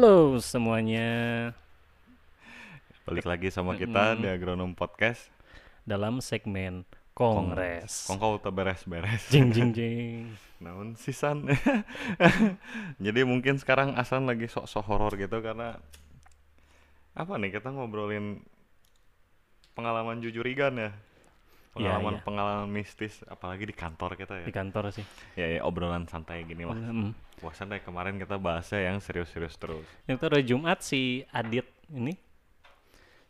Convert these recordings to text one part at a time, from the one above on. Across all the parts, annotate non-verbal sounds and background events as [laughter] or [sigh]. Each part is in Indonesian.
Halo semuanya. Balik lagi sama kita di Agronom Podcast. Dalam segmen Kongres. Kongkol teu beres-beres. Jing jing jing. [laughs] Naon sisan? [laughs] Jadi mungkin sekarang Asan lagi sok-sok horor gitu karena Apa nih kita ngobrolin Pengalaman jujurigan ya Iya, Pengalaman-pengalaman mistis Apalagi di kantor kita ya Di kantor sih. Ya, ya obrolan santai gini lah Mm. Bosan deh kemarin kita bahasnya yang serius-serius terus Yang itu hari Jumat si Adit ini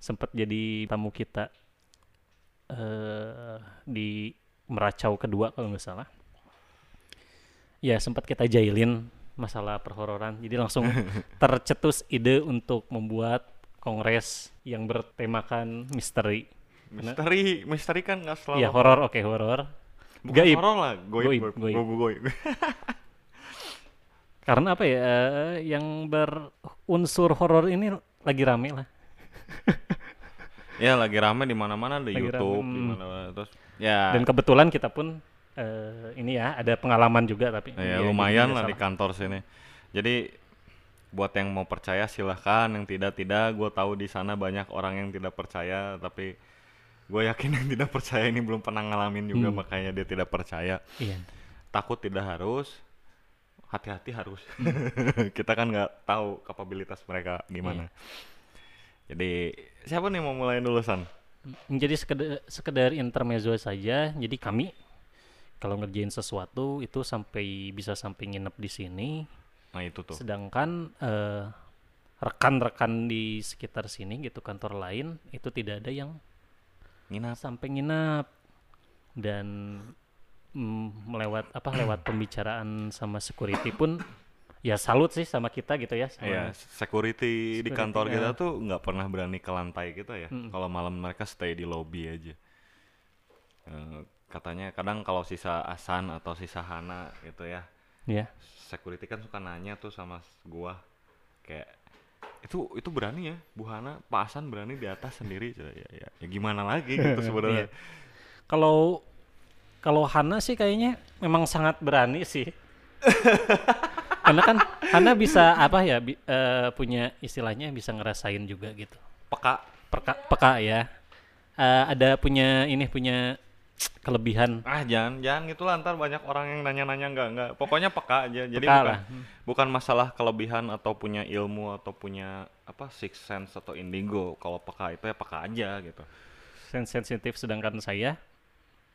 sempat jadi tamu kita eh di Meracau kedua kalau nggak salah. Ya sempat kita jailin masalah perhororan. Jadi langsung [laughs] tercetus ide untuk membuat kongres yang bertemakan misteri. Misteri, misteri kan nggak selalu Ya horor, oke horor. Bukan gaib. horor lah, goib, Goib, goib, goib. goib, goib. [laughs] Karena apa ya? eh, yang berunsur horor ini lagi rame lah. [laughs] Ya lagi rame di mana-mana di Lagi YouTube, di hmm. mana terus ya Dan kebetulan kita pun eh, ini ya ada pengalaman juga tapi ya ya, lumayan lah di kantor sini. Jadi buat yang mau percaya silahkan, yang tidak tidak. Gue tahu di sana banyak orang yang tidak percaya, tapi gue yakin yang tidak percaya ini belum pernah ngalamin juga, Hmm. makanya dia tidak percaya. Iya. Takut tidak harus, hati-hati harus. Hmm. [laughs] Kita kan nggak tahu kapabilitas mereka gimana. Iya. Jadi siapa nih mau mulai dulu San? Jadi sekedar, sekedar intermezzo saja. Jadi kami kalau ngerjain sesuatu itu sampai bisa sampai nginep di sini. Nah itu tuh. Sedangkan eh, rekan-rekan di sekitar sini gitu kantor lain itu tidak ada yang Nginap. sampai nginap dan mm, melewat apa lewat pembicaraan sama security pun ya salut sih sama kita gitu ya sama Iya, security, di Security, kantor ya. kita tuh nggak pernah berani ke lantai kita ya. Mm-mm. Kalau malam mereka stay di lobby aja. Eh, katanya kadang kalau sisa Asan atau sisa Hana gitu ya, ya security kan suka nanya tuh sama gua kayak itu itu berani ya, Bu Hana, Pak Asan berani di atas sendiri. Ya, ya, ya, ya gimana lagi gitu [laughs] sebenarnya. Iya. kalau kalau Hana sih kayaknya memang sangat berani sih [laughs] karena kan Hana bisa apa ya bi- eh, punya istilahnya bisa ngerasain juga gitu Peka. peka peka ya Eh, ada punya ini punya kelebihan Ah jangan jangan gitu lah ntar banyak orang yang nanya-nanya nggak nggak. Pokoknya peka aja. Jadi Peka bukan lah. bukan masalah kelebihan atau punya ilmu atau punya apa six sense atau indigo. Kalau peka itu ya peka aja gitu. sen- sensitif sedangkan saya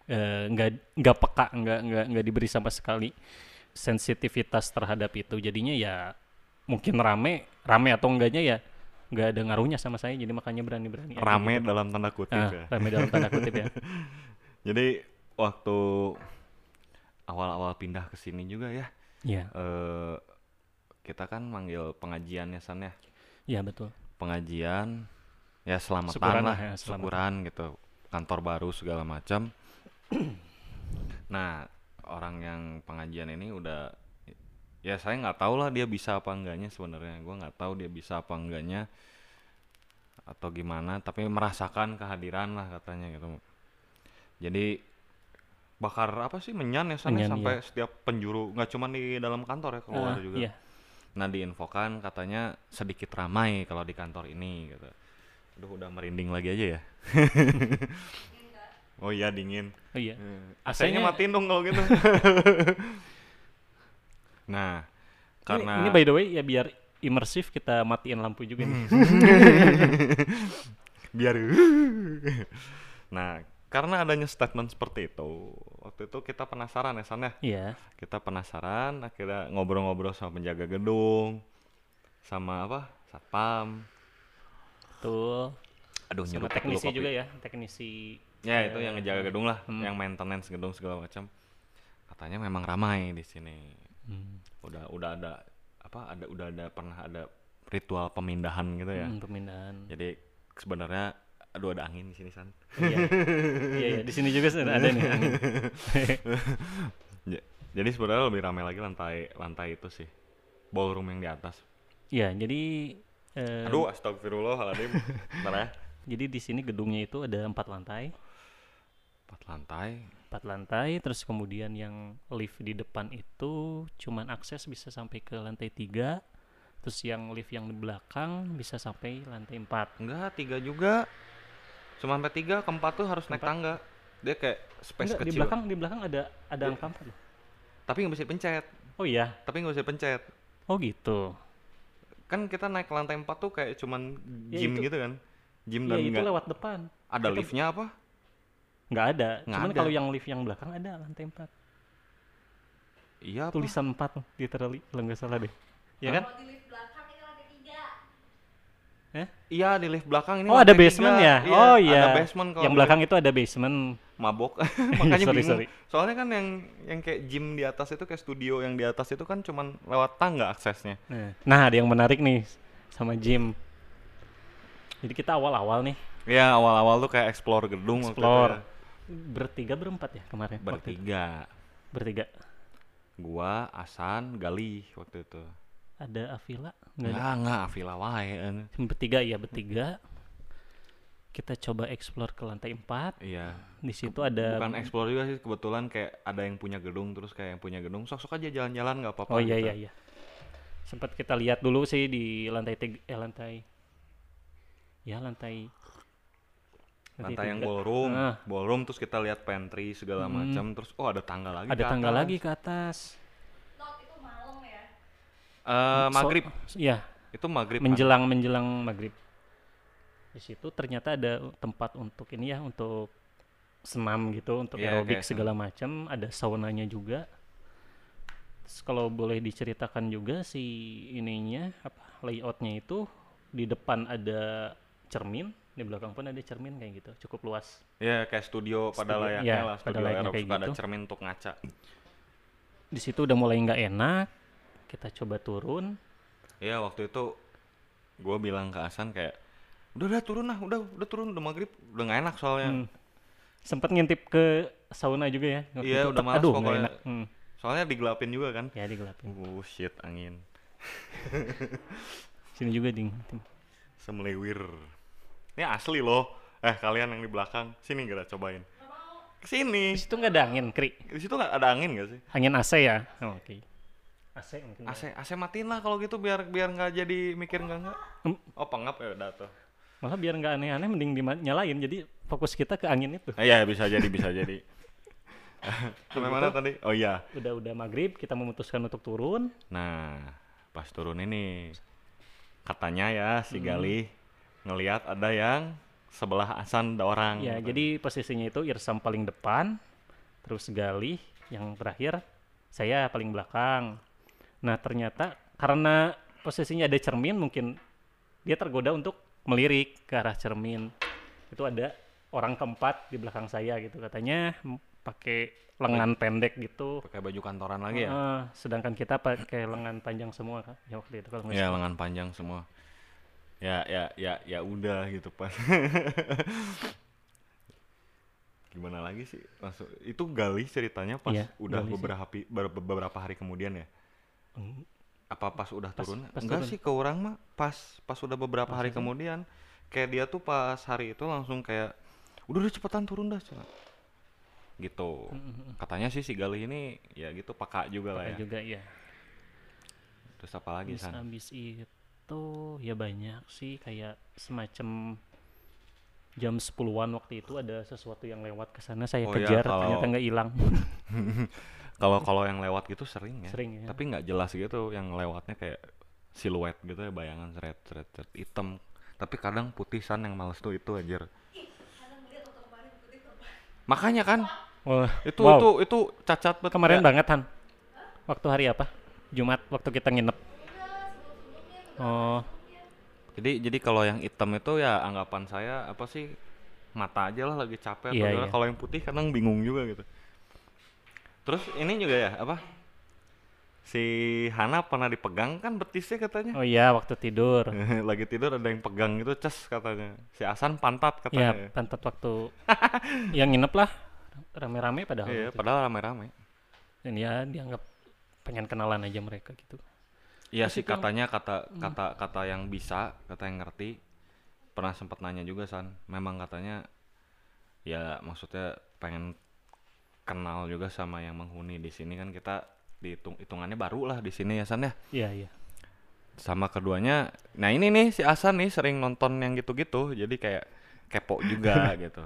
eh, nggak nggak peka nggak nggak nggak diberi sama sekali sensitivitas terhadap itu jadinya ya mungkin rame rame atau enggaknya ya nggak ada ngaruhnya sama saya jadi makanya berani berani Rame dalam tanda kutip ah, ya. rame dalam tanda kutip ya [laughs] Jadi waktu awal-awal pindah ke sini juga ya, iya eh kita kan manggil pengajian ya San ya. iya betul Pengajian ya selamatan Syukuran lah, lah ya, selamatan. syukuran gitu. Kantor baru segala macam. [clears throat] nah, orang yang pengajian ini udah ya saya nggak tahu lah dia bisa apa enggaknya sebenarnya. Gua nggak tahu dia bisa apa enggaknya atau gimana, tapi merasakan kehadiran lah katanya gitu. Jadi bakar apa sih menyan ya sana Menyan, sampai setiap penjuru nggak cuma di dalam kantor ya keluar Ah, juga. iya Nah diinfokan katanya sedikit ramai kalau di kantor ini gitu. Aduh udah merinding lagi aja ya. [laughs] oh iya dingin. oh iya AC-nya AC-nya matiin dong kalau gitu. [laughs] nah Ini- karena ini, by the way ya biar imersif kita matiin lampu juga nih [laughs] biar nah karena adanya statement seperti itu waktu itu kita penasaran ya San ya? Iya. Kita penasaran akhirnya ngobrol-ngobrol sama penjaga gedung sama apa? Satpam. Betul. Aduh sama teknisi juga ya. teknisi. Ya itu yang ngejaga gedung lah Hmm. yang maintenance gedung segala macam. Katanya memang ramai di sini. Hmm, udah udah ada apa ada udah ada pernah ada ritual pemindahan gitu ya. Hmm, pemindahan. Jadi sebenarnya aduh ada angin di sini san. [laughs] Iya. Iya iya, di sini juga ada nih angin. Ja- [laughs] jadi sebenarnya lebih ramai lagi lantai lantai itu sih. Ballroom yang di atas. Iya, jadi eh, aduh astagfirullahaladzim. Bentar ya. [laughs] Jadi di sini gedungnya itu ada empat lantai, empat lantai. Empat lantai, terus kemudian yang lift di depan itu cuman akses bisa sampai ke lantai tiga, Terus yang lift yang di belakang bisa sampai lantai 4. Enggak, tiga juga. Cuma sampai tiga, keempat tuh harus naik tangga. Dia kayak space Enggak, di kecil. belakang di belakang ada ada angka 4 loh. Tapi nggak bisa dipencet. Oh iya. Tapi nggak bisa dipencet. Oh gitu. Kan kita naik ke lantai 4 tuh kayak cuman Ya, gym itu- gitu kan. Gym Ya dan itu lewat depan. ada itu- liftnya apa? Nggak ada. Nggak Cuman kalau yang lift yang belakang ada lantai 4. Iya? Tulisan 4 literally kalau nggak salah deh. Ya kan? Kalau di lift belakang ini lantai tiga. Iya di lift belakang ini Oh ada basement ya? Iya, oh iya. Ada basement kalau yang belakang itu ada basement. mabok. [laughs] [laughs] Makanya Sorry, bingung. sorry. Soalnya kan yang yang kayak gym di atas itu kayak studio yang di atas itu kan cuman lewat tangga aksesnya. Nah, nah ada yang menarik nih sama gym. Jadi kita awal-awal nih Iya awal-awal tuh kayak explore gedung waktu itu explore ya. bertiga berempat ya kemarin. Bertiga. Bertiga. Gua, Asan, Galih waktu itu. Ada Avila? Nggak ada. Enggak, enggak, Avila wae. eh. Bertiga ya bertiga. Kita coba explore ke lantai 4. Iya. Di situ ada Bukan explore juga sih, kebetulan kayak ada yang punya gedung terus kayak yang punya gedung sok-sok aja jalan-jalan nggak apa-apa Oh iya gitu. iya iya. Sempat kita lihat dulu sih di lantai tiga, eh lantai ya lantai Lantai yang tiga. ballroom, Ah. ballroom terus kita lihat pantry segala Hmm. macam terus oh ada tangga lagi. Ada ke tangga atas. lagi ke atas. Not itu malam ya. Eh, So- maghrib. ya, Itu maghrib. kan? menjelang menjelang maghrib. Di situ ternyata ada tempat untuk ini ya untuk senam gitu, untuk Iya, aerobik kayak segala macam, ada saunanya juga. Terus kalau boleh diceritakan juga si ininya apa layoutnya itu di depan ada cermin, di belakang pun ada cermin kayak gitu, cukup luas. Iya, kayak studio pada Studio, layaknya iya, lah, pada studio layaknya aerobik kayak suka ada gitu. cermin untuk ngaca. Di situ udah mulai nggak enak, kita coba turun. Iya, waktu itu gue bilang ke Asan kayak udah udah turun lah, udah udah turun udah maghrib, udah nggak enak soalnya. Hmm. Sempet ngintip ke sauna juga ya. Iya, udah males Aduh, pokoknya. enak. Hmm. Soalnya digelapin juga kan. Ya digelapin. Oh shit, angin. [laughs] Sini juga ding. Semlewir. Ini asli loh. Eh, kalian yang di belakang, sini kita cobain. Ke sini. Di situ nggak ada angin, Kri. Di situ nggak ada angin gak sih? Angin AC ya? Oh, Oke. AC mungkin. ya. AC AC matiin lah kalau gitu biar biar nggak jadi mikir nggak nggak. Oh pengap ya udah tuh. Malah biar nggak aneh-aneh mending dinyalain. Jadi fokus kita ke angin itu. Iya bisa jadi bisa jadi. [laughs] Sampai mana tadi? Oh iya. Udah udah maghrib kita memutuskan untuk turun. Nah pas turun ini katanya ya si Hmm. Gali ngelihat ada yang sebelah Asan ada orang. Ya, jadi posisinya itu Irsam paling depan, terus Galih yang terakhir, saya paling belakang. Nah, ternyata karena posisinya ada cermin, mungkin dia tergoda untuk melirik ke arah cermin. Itu ada orang keempat di belakang saya gitu katanya pakai lengan pendek gitu. pakai baju kantoran lagi ya? Sedangkan kita pakai lengan panjang semua kan ya waktu itu kalau Iya salah. lengan panjang semua. Ya ya ya ya udah gitu pas. [laughs] Gimana lagi sih? Langsung itu Gali ceritanya pas Iya, udah beberapa beberapa hari kemudian ya? Hmm, Apa pas udah Pas- turun? pas Enggak turun. sih ke orang mah pas pas udah beberapa hari Maksudnya? kemudian kayak dia tuh pas hari itu langsung kayak udah udah cepetan turun dah Cina." gitu mm, mm, mm. katanya sih si Galih ini ya gitu peka juga lah ya juga ya terus apa lagi san abis itu ya banyak sih kayak semacam jam 10-an waktu itu ada sesuatu yang lewat ke sana saya Oh ya, kejar kalau- ternyata nggak hilang [laughs] kalau kalau yang lewat gitu sering ya. Sering ya tapi nggak jelas gitu yang lewatnya kayak siluet gitu ya bayangan seret seret seret hitam. Tapi kadang putih san yang males tuh itu anjir. Makanya kan Wah, itu wow. itu itu cacat banget kemarin Ya, banget Han. Waktu hari apa? Jumat waktu kita nginep. Oh. Jadi jadi kalau yang hitam itu ya anggapan saya apa sih mata aja lah lagi capek gimana. iya. kalau yang putih kadang bingung juga gitu terus ini juga ya apa? Si Hana pernah dipegang kan betisnya katanya. Oh iya waktu tidur. [laughs] Lagi tidur ada yang pegang gitu ces katanya. Si Asan pantat ya katanya pantat waktu [laughs] yang nginep lah rame-rame padahal iya waktu itu. padahal rame-rame. Dan ya dianggap pengen kenalan aja mereka gitu. Iya sih itu katanya kata kata kata yang bisa kata yang ngerti pernah sempat nanya juga San. Memang katanya ya maksudnya pengen kenal juga sama yang menghuni di sini kan kita dihitung hitungannya baru lah di sini ya San ya? Iya iya. Sama keduanya nah ini nih si Asan nih sering nonton yang gitu-gitu jadi kayak kepo juga [laughs] gitu.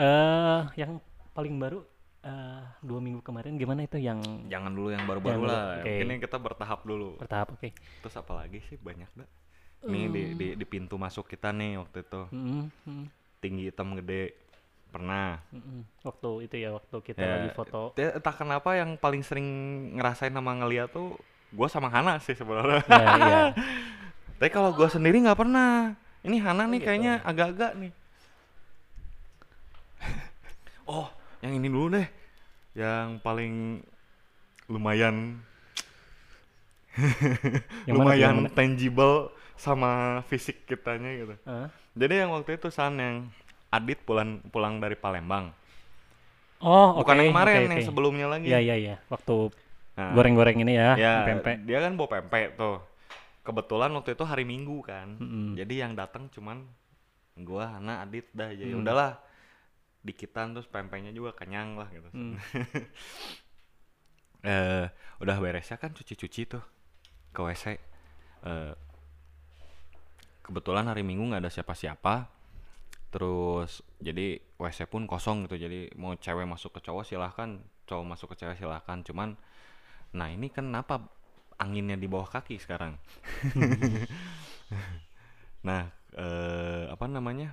Eh, yang paling baru eh, dua minggu kemarin gimana itu yang jangan dulu yang baru-baru lah. oke. ini kita bertahap dulu. Bertahap oke. Terus apa lagi sih? Banyak dah. Nih di, di di pintu masuk kita nih waktu itu. Mm, mm, tinggi hitam gede pernah. Mm, mm. waktu itu ya waktu kita Ya, lagi foto. dia- entah kenapa yang paling sering ngerasain sama ngeliat tuh gue sama Hana sih sebenarnya. Ya [laughs] iya. [laughs] Tapi kalau gue sendiri nggak pernah. Ini Hana nih gitu. kayaknya agak-agak nih. [laughs] Oh yang ini dulu deh. Yang paling lumayan. Yang mana tuh, yang lumayan mana? tangible sama fisik kitanya gitu. Ah. jadi yang waktu itu San yang Adit pulang pulang dari Palembang oh bukan oke, yang kemarin oke, yang oke. sebelumnya lagi Iya iya iya. Waktu Nah, goreng-goreng ini ya, ya pempek. dia kan bawa pempek tuh kebetulan waktu itu hari Minggu kan Mm-mm. jadi yang datang cuman gua Hana Adit dah jadi Hmm. udahlah dikitan terus pempeknya juga kenyang lah gitu Hmm. [laughs] eh udah beresnya kan cuci-cuci tuh ke WC Eh, kebetulan hari Minggu nggak ada siapa-siapa terus jadi WC pun kosong gitu. Jadi mau cewek masuk ke cowok silahkan cowok masuk ke cewek silahkan. Cuman nah ini kenapa anginnya di bawah kaki sekarang? [laughs] Nah eh, apa namanya?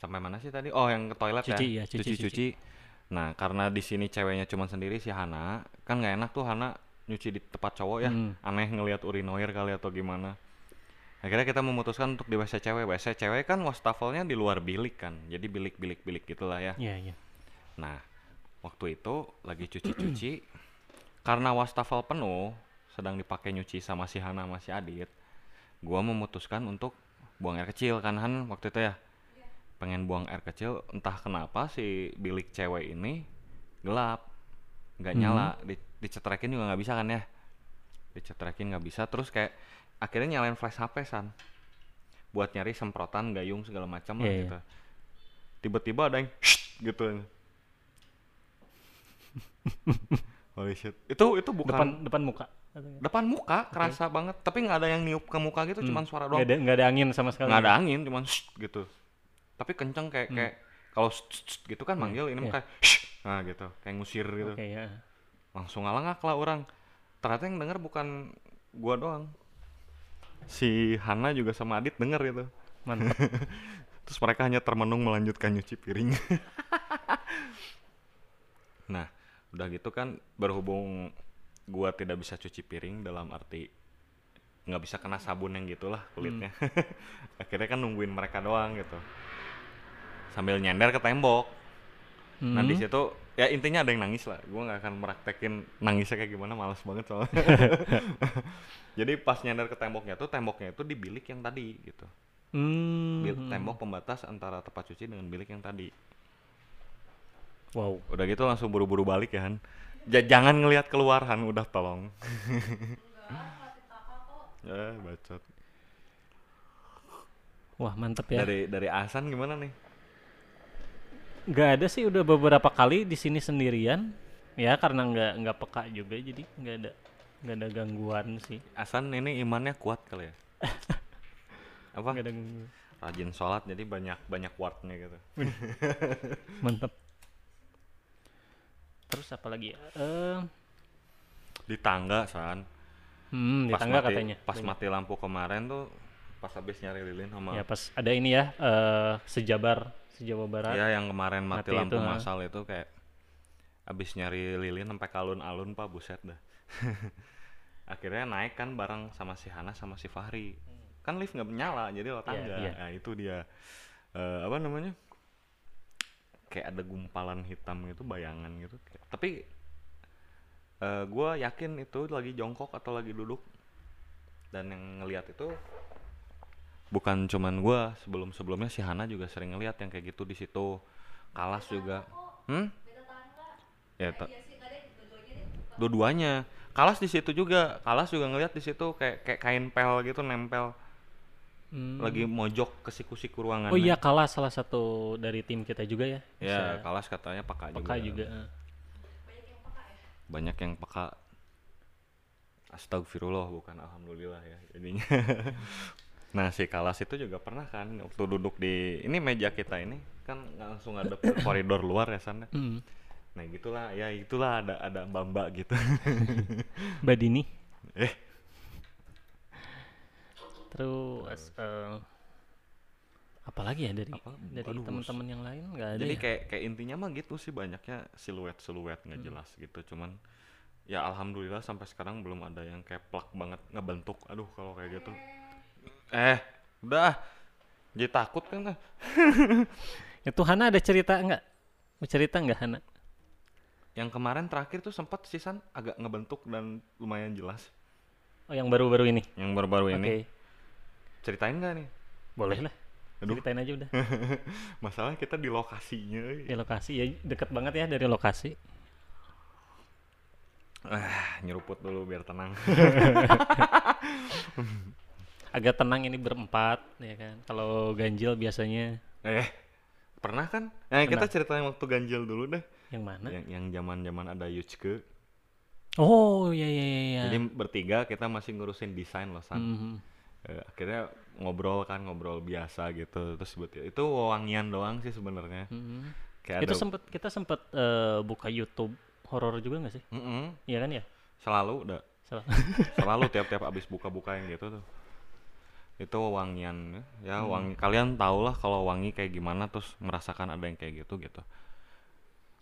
Sampai mana sih tadi? Oh yang ke toilet Cuci, ya? ya, cuci, cuci cuci. cuci. Nah karena di sini ceweknya cuma sendiri si Hana kan nggak enak tuh Hana nyuci di tempat cowok ya. Hmm. aneh ngelihat urinoir kali atau gimana akhirnya kita memutuskan untuk di WC cewek WC cewek kan wastafelnya di luar bilik kan jadi bilik bilik bilik gitulah ya Iya iya. Nah, waktu itu lagi cuci-cuci [clears throat] karena wastafel penuh sedang dipakai nyuci sama si Hana sama si Adit. Gua memutuskan untuk buang air kecil kan Han waktu itu ya. Pengen buang air kecil entah kenapa si bilik cewek ini gelap. nggak Mhm. nyala, di, dicetrekin juga nggak bisa kan ya. Dicetrekin nggak bisa terus kayak akhirnya nyalain flash HP San. Buat nyari semprotan, gayung segala macam lah Iya, iya. gitu. Tiba-tiba ada yang gitu. [laughs] Holy shit. Itu itu bukan Depan depan, depan muka. muka kerasa banget, tapi nggak ada yang niup ke muka gitu, cuman suara Nggak doang. ada nggak ada angin sama sekali. Nggak ada angin, cuman gitu. Tapi kenceng kayak kayak kalau gitu kan manggil ini iya. muka nah gitu, kayak ngusir gitu. Oke ya. Langsung ngalangak lah orang. Ternyata yang denger bukan gua doang. Si Hana juga sama Adit denger gitu. Mantap. [laughs] Terus mereka hanya termenung melanjutkan nyuci piring. [laughs] nah, udah gitu kan berhubung gua tidak bisa cuci piring dalam arti nggak bisa kena sabun yang gitulah kulitnya. [laughs] Akhirnya kan nungguin mereka doang gitu. Sambil nyender ke tembok. Nah, di Hmm. situ ya intinya ada yang nangis lah. Gua nggak akan meraktekin nangisnya kayak gimana, males banget soalnya. [laughs] Jadi pas nyender ke temboknya tuh, temboknya itu di bilik yang tadi gitu. Hmm. Bil- tembok pembatas antara tempat cuci dengan bilik yang tadi. Wow. Udah gitu langsung buru-buru balik ya Han. Ja- jangan ngelihat keluar Han, udah tolong. ya, [laughs] bacot. Wah mantep ya. Dari dari Asan gimana nih? Nggak ada sih udah beberapa kali di sini sendirian. Ya karena nggak nggak peka juga jadi nggak ada nggak ada gangguan sih. Asan ini imannya kuat kali ya. [laughs] Apa? Nggak ada gangguan. Rajin sholat jadi banyak banyak wardnya gitu. [laughs] Mantap. Terus apa lagi ya? Eh, Di tangga San. hmm, di tangga mati, katanya. Pas Banyak. mati lampu kemarin tuh pas habis nyari lilin sama Ya pas ada ini ya eh sejabar sejawa barat. Iya yang kemarin mati, Mati lampu itu, masal itu kayak abis nyari lilin sampai kalun-alun pak buset dah. [laughs] Akhirnya naik kan bareng sama si Hana sama si Fahri. Kan lift nggak nyala jadi Iya, tangga. iya. Nah itu dia Eh, apa namanya? Kayak ada gumpalan hitam gitu bayangan gitu. Kayak- Tapi eh gue yakin itu lagi jongkok atau lagi duduk. Dan yang ngelihat itu bukan cuman gua sebelum sebelumnya si Hana juga sering ngeliat yang kayak gitu di situ. Kalas juga. Hmm? Ya ta- Iya dua-duanya. Kalas di situ juga. Kalas juga ngeliat di situ kayak kayak kain pel gitu nempel. Hmm. lagi mojok ke siku-siku ruangan Oh iya kalah salah satu dari tim kita juga ya. ya Bisa kalas katanya peka, peka juga. juga eh. banyak yang peka. Astagfirullah bukan alhamdulillah ya jadinya [laughs] nah si kalas itu juga pernah kan waktu duduk di ini meja kita ini kan langsung ada [coughs] koridor luar ya sana Hmm. nah gitulah ya itulah ada ada mbak mbak gitu [laughs] Mbak Dini. eh Terus eh, apa lagi ya dari Apa? dari teman-teman yang lain nggak ada jadi ya? kayak kayak intinya mah gitu sih banyaknya siluet siluet nggak jelas gitu cuman ya alhamdulillah sampai sekarang belum ada yang kayak plak banget ngebentuk aduh kalau kayak gitu eh udah jadi takut kan. [laughs] Itu Hana ada cerita nggak? Mau cerita nggak Hana? yang kemarin terakhir tuh sempat sisan agak ngebentuk dan lumayan jelas Oh yang baru-baru ini. yang baru-baru Oke. ini ceritain nggak nih Boleh lah. Aduh. Ceritain aja udah. [laughs] masalah kita di lokasinya Di lokasi ya deket banget ya dari lokasi. ah nyeruput dulu biar tenang [laughs] Agak tenang ini berempat ya kan. Kalau ganjil biasanya eh pernah kan nah kita Pernah. ceritain waktu ganjil dulu deh yang mana? yang yang zaman zaman ada Yuchke Oh iya iya iya. iya. jadi bertiga kita masih ngurusin desain loh san Mhm. Eh, akhirnya ngobrol kan ngobrol biasa gitu terus buat itu wangian doang sih sebenarnya Mhm. kayak Itu ada sempet kita sempet eh, buka YouTube horor juga nggak sih? Mm-mm, Iya kan ya? selalu udah Salah. selalu tiap-tiap abis buka-bukain gitu tuh itu wangian ya Hmm. wangi kalian tau lah kalau wangi kayak gimana terus merasakan ada yang kayak gitu gitu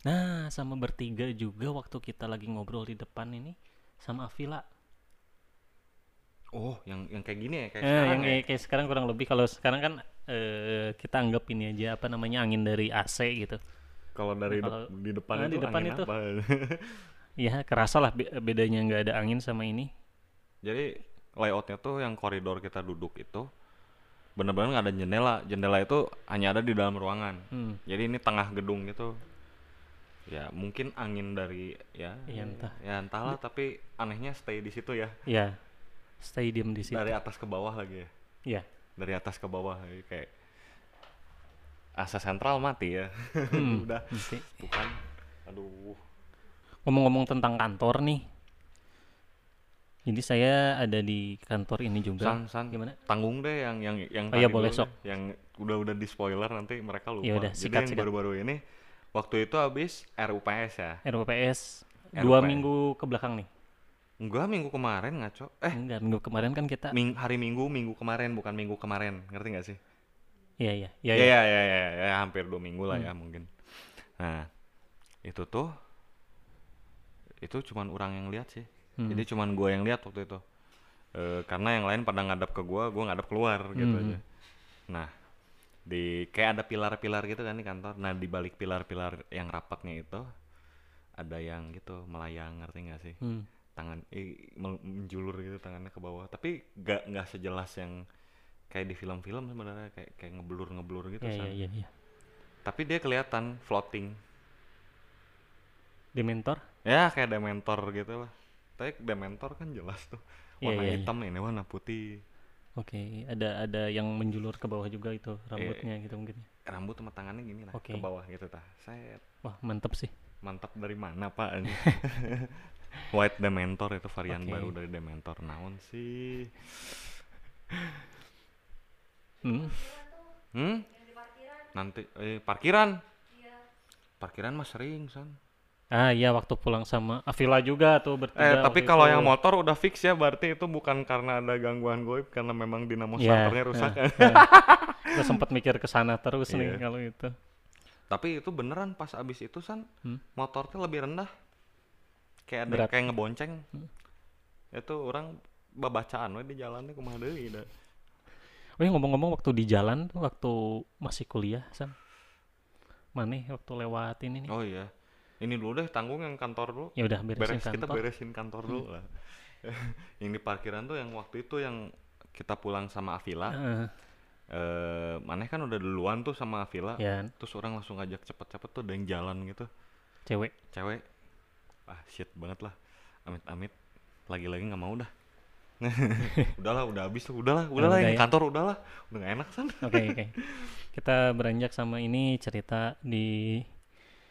Nah, sama bertiga juga waktu kita lagi ngobrol di depan ini sama Avila. oh yang yang kayak gini ya kayak Eh, sekarang yang ya? kayak, kayak sekarang kurang lebih kalau sekarang kan eh, kita anggap ini aja apa namanya angin dari AC gitu. kalau dari dep- kalau- di depan Ah, itu di depan angin itu. apa [laughs] Iya, kerasa lah be- bedanya nggak ada angin sama ini. jadi layoutnya tuh yang koridor kita duduk itu bener-bener nggak ada jendela jendela itu hanya ada di dalam ruangan Hmm. jadi ini tengah gedung gitu ya mungkin angin dari ya Iya, entah. ya entahlah tapi anehnya stay di situ ya Ya, stadium di situ. dari atas ke bawah lagi ya Iya. dari atas ke bawah kayak asa sentral mati ya [laughs] Hmm, udah nanti. bukan aduh Ngomong-ngomong tentang kantor nih. Jadi saya ada di kantor ini juga. san san Gimana? tanggung deh yang yang yang Oh iya, boleh, sok. yang udah udah di spoiler nanti mereka lupa Ya udah, jadi sikat, yang sikat. baru-baru ini waktu itu habis RUPS ya RUPS dua RUPS. minggu ke belakang nih. enggak minggu kemarin ngaco eh Enggak, minggu kemarin kan kita ming hari minggu minggu kemarin bukan minggu kemarin ngerti nggak sih Iya, iya. Iya, ya iya. ya ya ya, ya, hampir dua minggu lah ya mungkin nah itu tuh itu cuman orang yang lihat sih Hmm. jadi cuman gua yang lihat waktu itu Eh, karena yang lain pada ngadap ke gua gua ngadap keluar gitu Hmm. aja nah di kayak ada pilar-pilar gitu kan di kantor nah di balik pilar-pilar yang rapatnya itu ada yang gitu melayang ngerti nggak sih Hmm. tangan eh, menjulur gitu tangannya ke bawah tapi nggak nggak sejelas yang kayak di film-film sebenarnya kayak kayak ngeblur ngeblur gitu San. iya, iya, iya. tapi dia kelihatan floating Dementor? ya kayak dementor gitu lah tapi dementor kan jelas tuh Iya, warna iya, iya. hitam ini warna putih Oke, ada ada yang menjulur ke bawah juga itu rambutnya gitu mungkin. ya. rambut sama tangannya gini lah Oke. ke bawah gitu tah saya Wah, mantep sih. mantap dari mana pak [laughs] [laughs] white dementor itu varian Oke. baru dari dementor naon sih Hmm. hmm yang di parkiran nanti eh parkiran iya parkiran mah sering san Ah, iya waktu pulang sama Avila juga tuh bertiga. Eh, tapi kalau yang motor udah fix ya, berarti itu bukan karena ada gangguan goib, karena memang dinamo Iya, starternya rusak. eh, eh. Gua sempat mikir ke sana terus nih Iya. kalau itu. Tapi itu beneran pas abis itu san, Hmm. motornya lebih rendah. Kayak ada Berat. kayak ngebonceng. Itu orang babacaan we di jalannya kumaha deui da. Oh ya ngomong-ngomong waktu di jalan tuh waktu masih kuliah, San. Mana waktu lewat ini nih? Oh iya. Ini dulu deh tanggung yang kantor dulu. Ya udah beresin Beres kita kantor. beresin kantor dulu lah. [laughs] yang di parkiran tuh yang waktu itu yang kita pulang sama Avila. Heeh, Eh, maneh kan udah duluan tuh sama Avila. ya, Terus orang langsung ngajak cepet-cepet tuh ada yang jalan gitu. cewek. cewek ah shit banget lah amit-amit lagi-lagi nggak mau dah [laughs] udahlah udah habis tuh udahlah udahlah udah yang ya. kantor udahlah udah gak enak san Oke, oke. Kita beranjak sama ini cerita di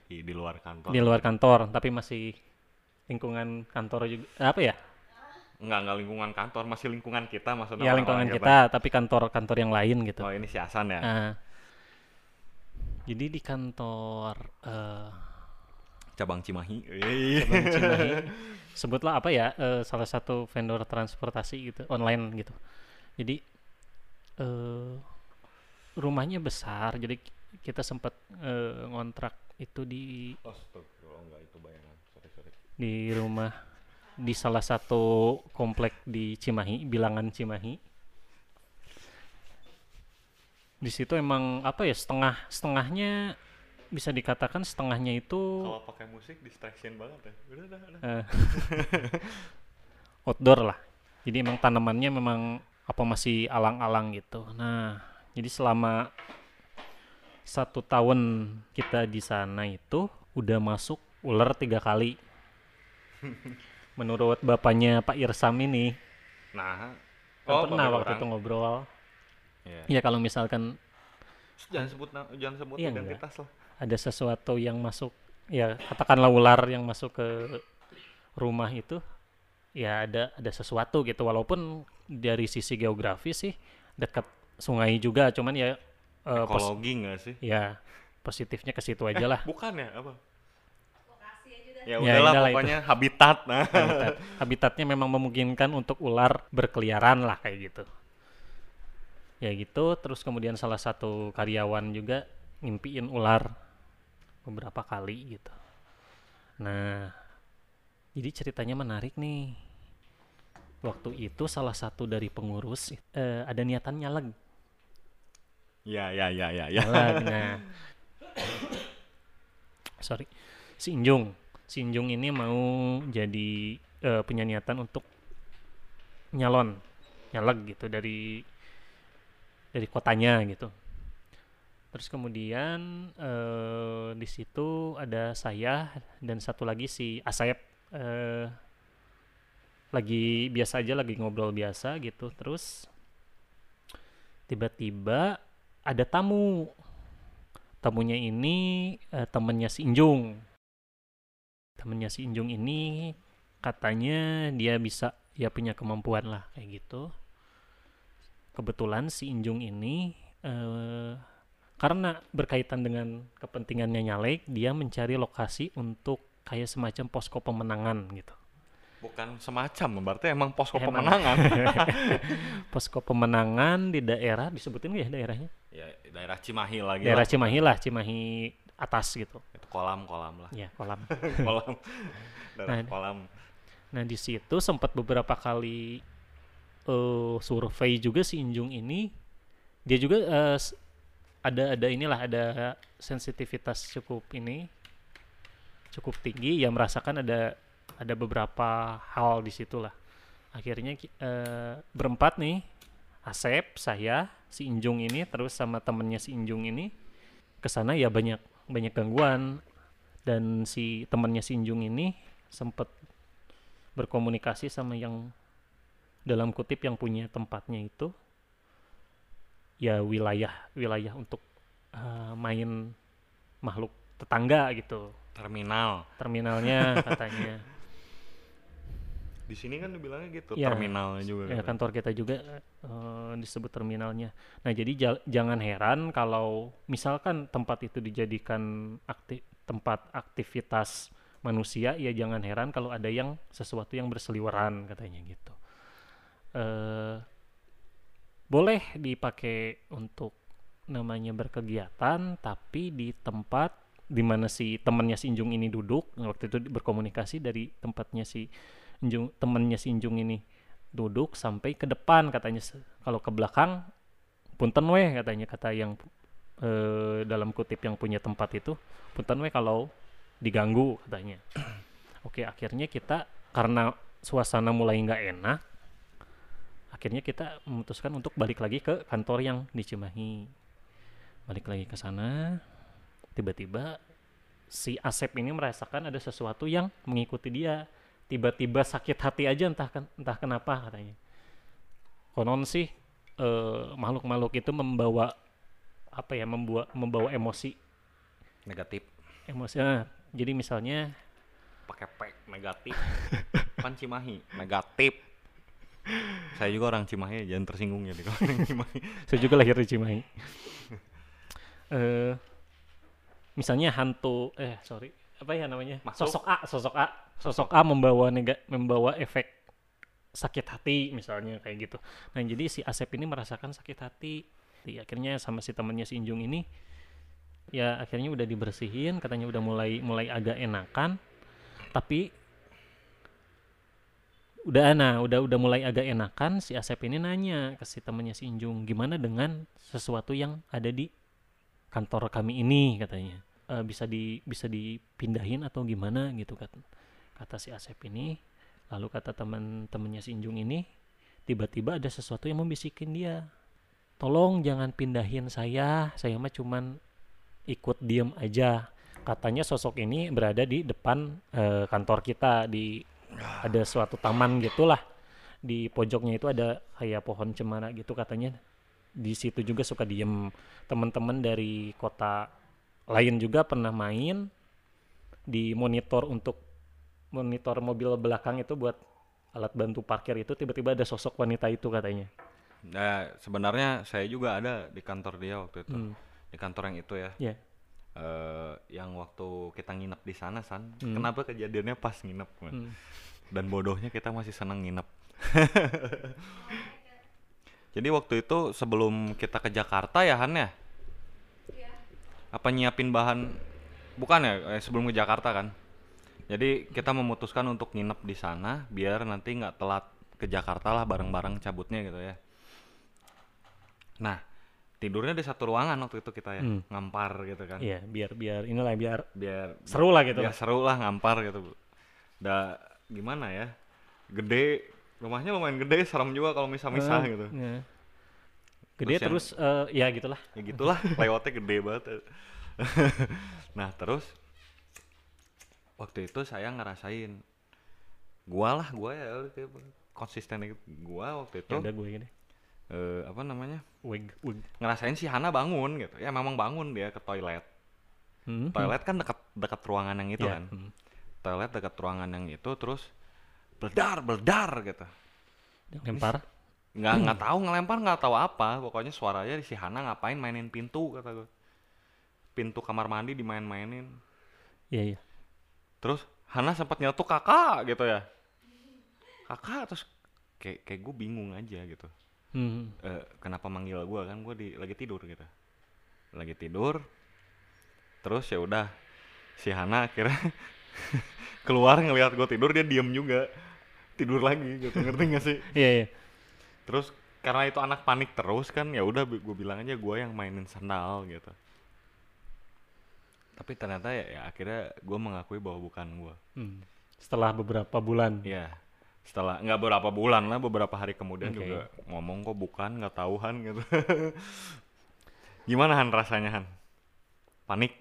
di, di luar kantor di luar kantor, tapi masih lingkungan kantor juga. Apa ya? Enggak, enggak lingkungan kantor, masih lingkungan kita maksudnya. ya lingkungan kita tapi kantor-kantor yang lain gitu Oh, ini si Hasan ya. Nah, jadi di kantor eh Cabang Cimahi. Cabang [laughs] Cimahi, sebutlah apa ya eh, salah satu vendor transportasi gitu online gitu jadi eh rumahnya besar jadi kita sempat eh, ngontrak itu di Astagfirullah, enggak itu bayangan. Sorry, sorry. di rumah di salah satu komplek di Cimahi bilangan Cimahi di situ emang apa ya setengah setengahnya bisa dikatakan setengahnya itu Kalau pakai musik distraction banget ya. Udah, udah, udah. eh, [laughs] outdoor lah. Jadi emang tanamannya memang apa masih alang-alang gitu. Nah, jadi selama satu tahun kita di sana itu udah masuk ular tiga kali. [laughs] Menurut bapaknya Pak Irsam ini, Nah, kan pernah babe waktu orang. itu ngobrol. Iya. Ya kalau misalkan Jangan sebut jangan sebut Iya, enggak. identitas lah. ada sesuatu yang masuk ya katakanlah ular yang masuk ke rumah itu ya ada ada sesuatu gitu walaupun dari sisi geografis sih dekat sungai juga cuman ya eh, pos- Ekologi enggak sih? ya positifnya ke situ aja lah. Bukan ya, apa? Ya Ya, udahlah itu. pokoknya habitat. Nah. habitat. Habitatnya memang memungkinkan untuk ular berkeliaran lah kayak gitu. Ya gitu terus kemudian salah satu karyawan juga ngimpiin ular beberapa kali gitu. Nah jadi ceritanya menarik nih. Waktu itu salah satu dari pengurus eh, ada niatan nyaleg Ya, ya, ya, ya, ya. [laughs] Nah. Sorry. Si Injung si Injung ini mau jadi eh, punya niatan untuk nyalon nyaleg gitu dari dari kotanya gitu. Terus kemudian eh, di situ ada saya dan satu lagi si Asep eh, lagi biasa aja lagi ngobrol biasa gitu. Terus tiba-tiba ada tamu. Tamunya ini eh, temennya si Injung. Temennya si Injung ini katanya dia bisa ya punya kemampuan lah kayak gitu. Kebetulan si Injung ini eh, karena berkaitan dengan kepentingannya nyalek dia mencari lokasi untuk kayak semacam posko pemenangan gitu Bukan semacam, berarti emang posko Emang. pemenangan. [laughs] posko pemenangan di daerah disebutin ya daerahnya ya, daerah Cimahi lagi daerah lah. Cimahi lah Cimahi atas gitu Itu kolam-kolam lah. ya kolam [laughs] kolam. daerah Nah, kolam. Nah di situ sempat beberapa kali eh survei juga si Injung ini dia juga s- ada ada inilah ada sensitivitas cukup ini cukup tinggi ya merasakan ada ada beberapa hal di situ lah. Akhirnya eh, berempat nih Asep saya si Injung ini terus sama temennya si Injung ini ke sana ya banyak banyak gangguan. Dan si temennya si Injung ini sempat berkomunikasi sama yang dalam kutip yang punya tempatnya itu. Ya wilayah wilayah untuk eh, main makhluk tetangga gitu. Terminal. terminalnya katanya [laughs] Di sini kan dibilangnya gitu, Iya. terminalnya juga. ya kan. kantor kita juga eh, disebut terminalnya nah jadi ja- jangan heran kalau misalkan tempat itu dijadikan akti- tempat aktivitas manusia ya jangan heran kalau ada yang sesuatu yang berseliweran katanya gitu eh boleh dipakai untuk namanya berkegiatan tapi di tempat di mana si temannya si Injung ini duduk waktu itu berkomunikasi dari tempatnya si Injung temannya si Injung ini duduk sampai ke depan katanya kalau ke belakang punten weh katanya kata yang eh, dalam kutip yang punya tempat itu punten weh kalau diganggu katanya. [clears throat] Oke akhirnya kita karena suasana mulai nggak enak akhirnya kita memutuskan untuk balik lagi ke kantor yang di Cimahi. Balik lagi ke sana tiba-tiba si Asep ini merasakan ada sesuatu yang mengikuti dia tiba-tiba sakit hati aja entah entah kenapa katanya konon sih eh, makhluk-makhluk itu membawa apa ya membawa membawa emosi Negatif. emosi ah, jadi misalnya Pakai pek negatif. [laughs] kan Cimahi, negatif. Saya juga orang Cimahi, jangan tersinggung ya kalau [laughs] Cimahi. Saya juga lahir di Cimahi. Eh, misalnya hantu, eh sorry, apa ya namanya? Makhluk. Sosok A, sosok A, sosok A membawa nega, membawa efek sakit hati misalnya kayak gitu. Nah jadi si Asep ini merasakan sakit hati. Di, akhirnya sama si temennya si Injung ini, ya akhirnya udah dibersihin, katanya udah mulai mulai agak enakan, tapi udah nah udah udah mulai agak enakan si Asep ini nanya ke si temannya si Injung gimana dengan sesuatu yang ada di kantor kami ini? katanya. "Eh, bisa di bisa dipindahin atau gimana? gitu kan kata si Asep ini lalu kata teman-temannya si Injung ini tiba-tiba ada sesuatu yang membisikin dia. Tolong jangan pindahin saya saya mah cuman ikut diem aja. Katanya sosok ini berada di depan eh, kantor kita di ada suatu taman gitulah. Di pojoknya itu ada kayak pohon cemara gitu katanya. Di situ juga suka diem. Teman-teman dari kota lain juga pernah main di monitor untuk monitor mobil belakang itu buat alat bantu parkir itu tiba-tiba ada sosok wanita itu katanya Nah, sebenarnya saya juga ada di kantor dia waktu itu. Hmm. Di kantor yang itu ya. ya Eh, yang waktu kita nginep di sana san. Hmm. Kenapa kejadiannya pas nginep? Man? Hmm. Dan bodohnya kita masih senang nginep. [laughs] Jadi waktu itu sebelum kita ke Jakarta ya Han ya? Iya. Apa nyiapin bahan? Bukan ya, eh, sebelum ke Jakarta kan? Jadi kita memutuskan untuk nginep di sana biar nanti nggak telat ke Jakarta lah bareng-bareng cabutnya gitu ya. Nah, tidurnya di satu ruangan waktu itu kita ya, Hmm. ngampar gitu kan. iya biar biar inilah biar Biar seru lah gitu biar lah. seru lah ngampar gitu. Da gimana ya? Gede, rumahnya lumayan gede, serem juga kalau misah-misah Eh, gitu. ya. gede Terus yang- terus, eh, ya gitulah ya gitulah [laughs] lewatnya gede banget [laughs] nah terus waktu itu saya ngerasain. Gua lah gua ya konsisten gitu. gua waktu itu. Ya udah gue gini. Eh, apa namanya? Wig wig. Ngerasain si Hana bangun gitu. Ya memang bangun dia ke toilet. Hmm, toilet kan dekat dekat ruangan yang itu ya, kan? hmm. toilet dekat ruangan yang itu terus beledar beledar gitu. Lempar nggak nggak tahu ngelempar nggak tahu apa. Pokoknya suaranya si Hana ngapain mainin pintu kata gue pintu kamar mandi dimain-mainin. Iya iya terus Hana sempat nyetuk kakak gitu ya. Kakak terus kayak kayak gue bingung aja gitu. Hmm, Eh, kenapa manggil gue kan gue di lagi tidur gitu. Lagi tidur. Terus ya udah si Hana akhirnya [laughs] keluar ngelihat gue tidur dia diem juga. Tidur lagi gitu ngerti gak sih? Iya iya. Terus karena itu anak panik terus kan ya udah gue bilang aja gue yang mainin sandal gitu tapi ternyata ya, ya akhirnya gue mengakui bahwa bukan gue Hmm. setelah beberapa bulan. Ya setelah nggak beberapa bulan lah beberapa hari kemudian Oke. juga ngomong kok bukan? Nggak tahu Han gitu. [laughs] Gimana Han rasanya Han? Panik?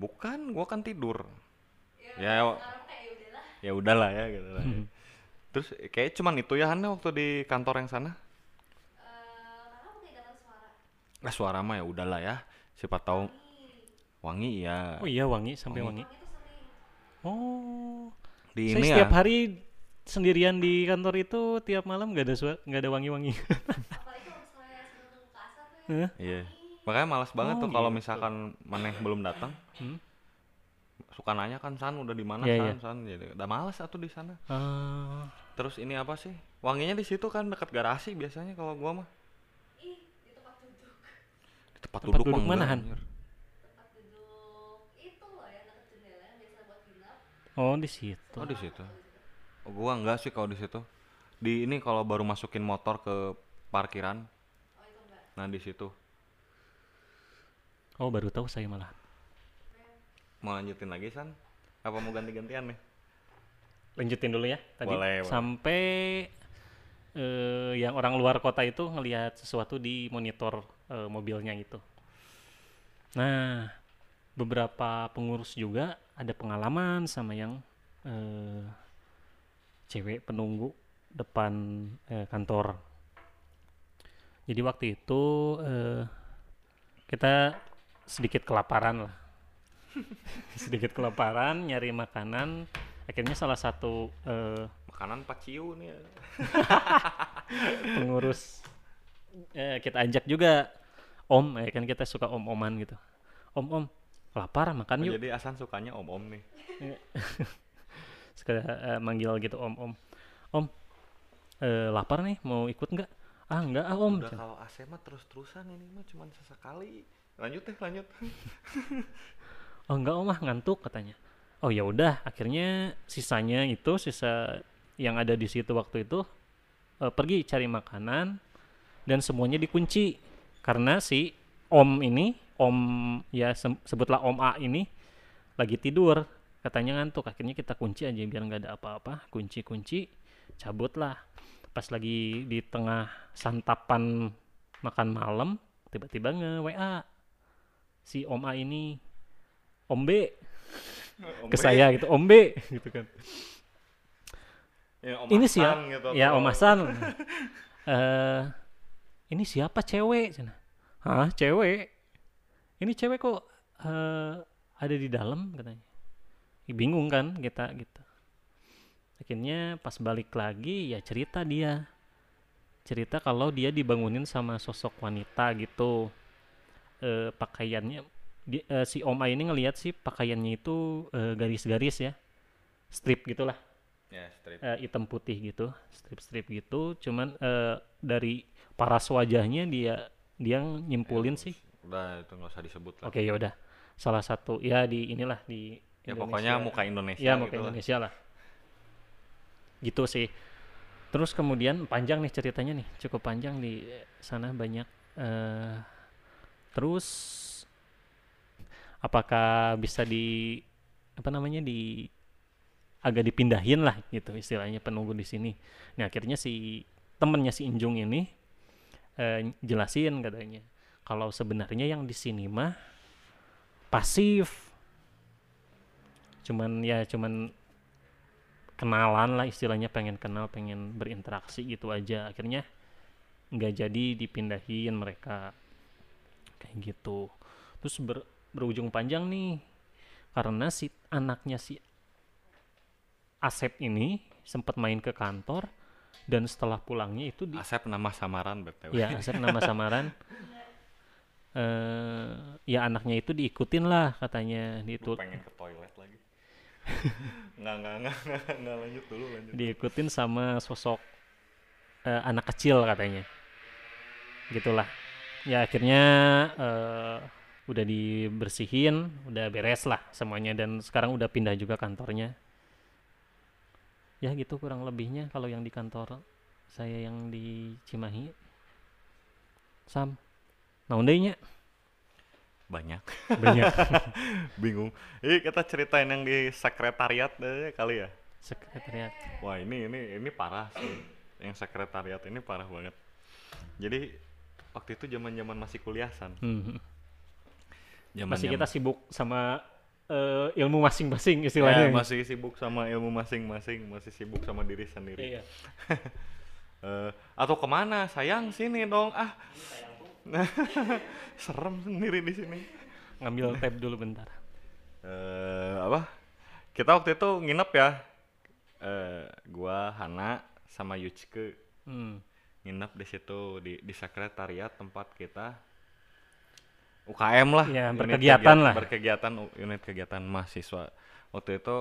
Bukan gue kan tidur. Ya, Ya, ya udahlah. ya udahlah ya gitu lah Hmm. terus kayak cuman itu ya Han waktu di kantor yang sana Eh, kakak mungkin dengar suara. Nah, suara mah ya udahlah ya. Siapa tahu wangi ya. oh iya wangi sampai Wangi. wangi oh Di saya ini setiap ya. hari sendirian di kantor itu tiap malam nggak ada suara nggak ada wangi-wangi [laughs] ya. Iya. Makanya malas banget Oh, tuh kalau gitu. misalkan maneh belum datang. Hmm? Suka nanya kan San udah di mana Iya, San iya. San jadi udah malas atuh di sana. Ah, Terus ini apa sih? Wanginya di situ kan dekat garasi biasanya kalau gua mah. Ih, di tempat duduk. Di tempat, Tempat duduk, duduk mana, Han? oh di situ Oh, di situ. Oh, gua enggak sih kalau di situ. Di ini kalau baru masukin motor ke parkiran. Oh. Nah, di situ. oh baru tahu saya malah Mau lanjutin lagi San? Apa mau ganti-gantian nih? lanjutin dulu ya tadi Boleh, boleh. sampai eh, yang orang luar kota itu ngelihat sesuatu di monitor eh, mobilnya itu. Nah, beberapa pengurus juga ada pengalaman sama yang eh, cewek penunggu depan eh, kantor. Jadi waktu itu eh, kita sedikit kelaparan lah, [laughs] sedikit kelaparan nyari makanan akhirnya salah satu eh, makanan paciu nih [laughs] pengurus eh, kita ajak juga om ya kan kita suka om oman gitu. Om om lapar makan Oh, yuk. jadi Asan sukanya om-om nih. [laughs] Suka eh, manggil gitu om om om eh, lapar nih mau ikut nggak? Ah nggak ah om. Udah kalau AC mah terus-terusan ini mah cuma sesekali. Lanjut deh lanjut. [laughs] Oh enggak om ah ngantuk katanya. Oh ya udah akhirnya sisanya itu sisa yang ada di situ waktu itu eh, pergi cari makanan dan semuanya dikunci karena si om ini om ya sem- sebutlah om A ini lagi tidur. Katanya ngantuk. Akhirnya kita kunci aja biar nggak ada apa-apa. Kunci kunci cabut lah pas lagi di tengah santapan makan malam tiba-tiba nge WA si om A ini om B. [laughs] Ke saya gitu om B. [laughs] Gitu kan. Ya, Om ini Hasan siapa gitu, ya om Hasan. [laughs] Eh ini siapa cewek? Cina. hah cewek. Ini cewek kok eh, ada di dalam? katanya. Bingung kan kita gitu. Akhirnya pas balik lagi ya cerita dia. Cerita kalau dia dibangunin sama sosok wanita gitu. Eh, pakaiannya di- eh, si Oma ini ngelihat sih pakaiannya itu garis-garis ya. Strip gitulah. Ya strip. Eh, hitam putih gitu strip-strip gitu. Cuman eh, dari paras wajahnya dia dia nyimpulin sih. udah itu nggak usah disebut lah oke ya udah. Salah satu ya di inilah di ya pokoknya muka Indonesia ya muka gitu lah. Indonesia lah. Gitu sih. Terus kemudian panjang nih ceritanya nih. Cukup panjang di sana banyak eh terus apakah bisa di apa namanya di agak dipindahin lah gitu istilahnya penunggu di sini. Nah akhirnya si temennya si Injung ini eh, jelasin katanya. Kalau sebenarnya yang di sini mah pasif. Cuman ya cuman kenalan lah istilahnya pengen kenal pengen berinteraksi gitu aja. Akhirnya nggak jadi dipindahin mereka. Kayak gitu. Terus ber- berujung panjang nih karena si anaknya si Asep ini sempat main ke kantor dan setelah pulangnya itu di Asep nama samaran btw ya Asep nama samaran. [laughs] Eh ya anaknya itu diikutin lah katanya. Itu pengen ke toilet lagi? [laughs] Nggak nggak nggak nggak nggak lanjut dulu lanjut. Diikutin sama sosok eh, anak kecil katanya. Gitulah. Ya akhirnya eh, udah dibersihin udah beres lah semuanya. Dan sekarang udah pindah juga kantornya ya gitu kurang lebihnya kalau yang di kantor saya yang di Cimahi. Sam naon deui nya banyak. Banyak. [laughs] Bingung. Eh kita ceritain yang di sekretariat deh kali ya. Sekretariat. Wah ini ini ini parah sih. Yang sekretariat ini parah banget. Jadi waktu itu zaman zaman masih kuliah san Hmm. zaman masih kita sibuk sama eh, ilmu masing-masing istilahnya. Ya, masih sibuk sama ilmu masing-masing masih sibuk sama diri sendiri. Iya. [laughs] Eh, atau ke mana? Sayang sini dong. Ah. [laughs] Serem sendiri di sini. Ngambil tab dulu bentar. Eh apa? Kita waktu itu nginep ya. Eh gua Hana sama Yuchike Hmm. nginep di situ di di sekretariat tempat kita UKM lah. Ya, berkegiatan kegiat- lah. berkegiatan unit kegiatan mahasiswa. Waktu itu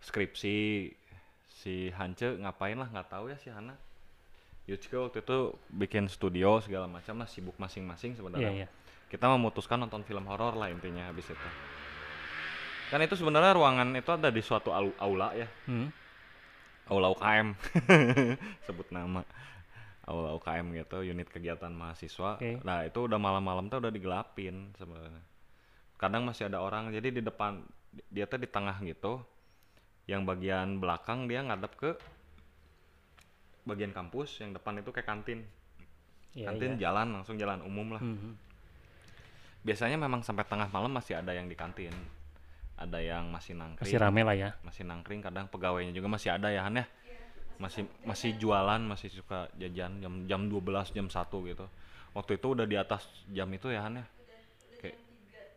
skripsi si Hance ngapain lah nggak tahu ya si Hana. Yuchike waktu itu bikin studio segala macam lah sibuk masing-masing sebenarnya. Iya. kita memutuskan nonton film horor lah intinya habis itu. Kan itu sebenarnya ruangan itu ada di suatu au- aula ya. Hmm. aula UKM [laughs] sebut nama aula UKM gitu unit kegiatan mahasiswa Oke. nah itu udah malam-malam tuh udah digelapin sebenarnya kadang masih ada orang jadi di depan dia tuh di tengah gitu yang bagian belakang dia ngadep ke bagian kampus yang depan itu kayak kantin Iya, kantin iya. jalan langsung jalan umum lah Mhm. biasanya memang sampai tengah malam masih ada yang di kantin ada yang masih nangkring Masih rame lah ya. masih nangkring kadang pegawainya juga masih ada ya Han ya masih masih jualan masih suka jajan jam jam 12 jam 1 gitu. Waktu itu udah di atas jam itu ya Han ya? Kayak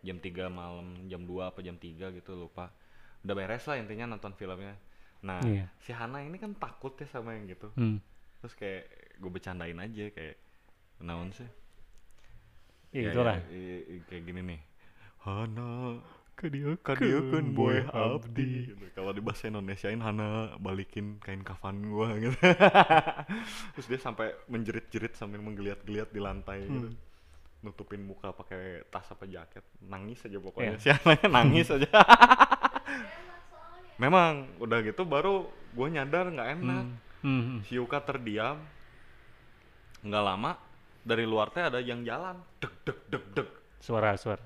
jam 3 malam jam 2 apa jam 3 gitu lupa. Udah beres lah intinya nonton filmnya. Nah Iya. si Hana ini kan takut ya sama yang gitu. Hmm. terus kayak gue bercandain aja kayak naon sih? Ya, iya, iya, kayak gini nih. Hana Kadieu kadieukeun boy abdi gitu. kalau di bahasa Indonesiain Hana balikin kain kafan gua [laughs] gitu terus dia sampai menjerit-jerit sambil menggeliat-geliat di lantai gitu Hmm. nutupin muka pakai tas apa jaket nangis aja pokoknya Iya. [laughs] si Hana nangis aja [laughs] memang udah gitu baru gue nyadar nggak enak Hmm. Hmm. si Yuka terdiam nggak lama dari luar teh ada yang jalan deg deg deg deg Suara suara.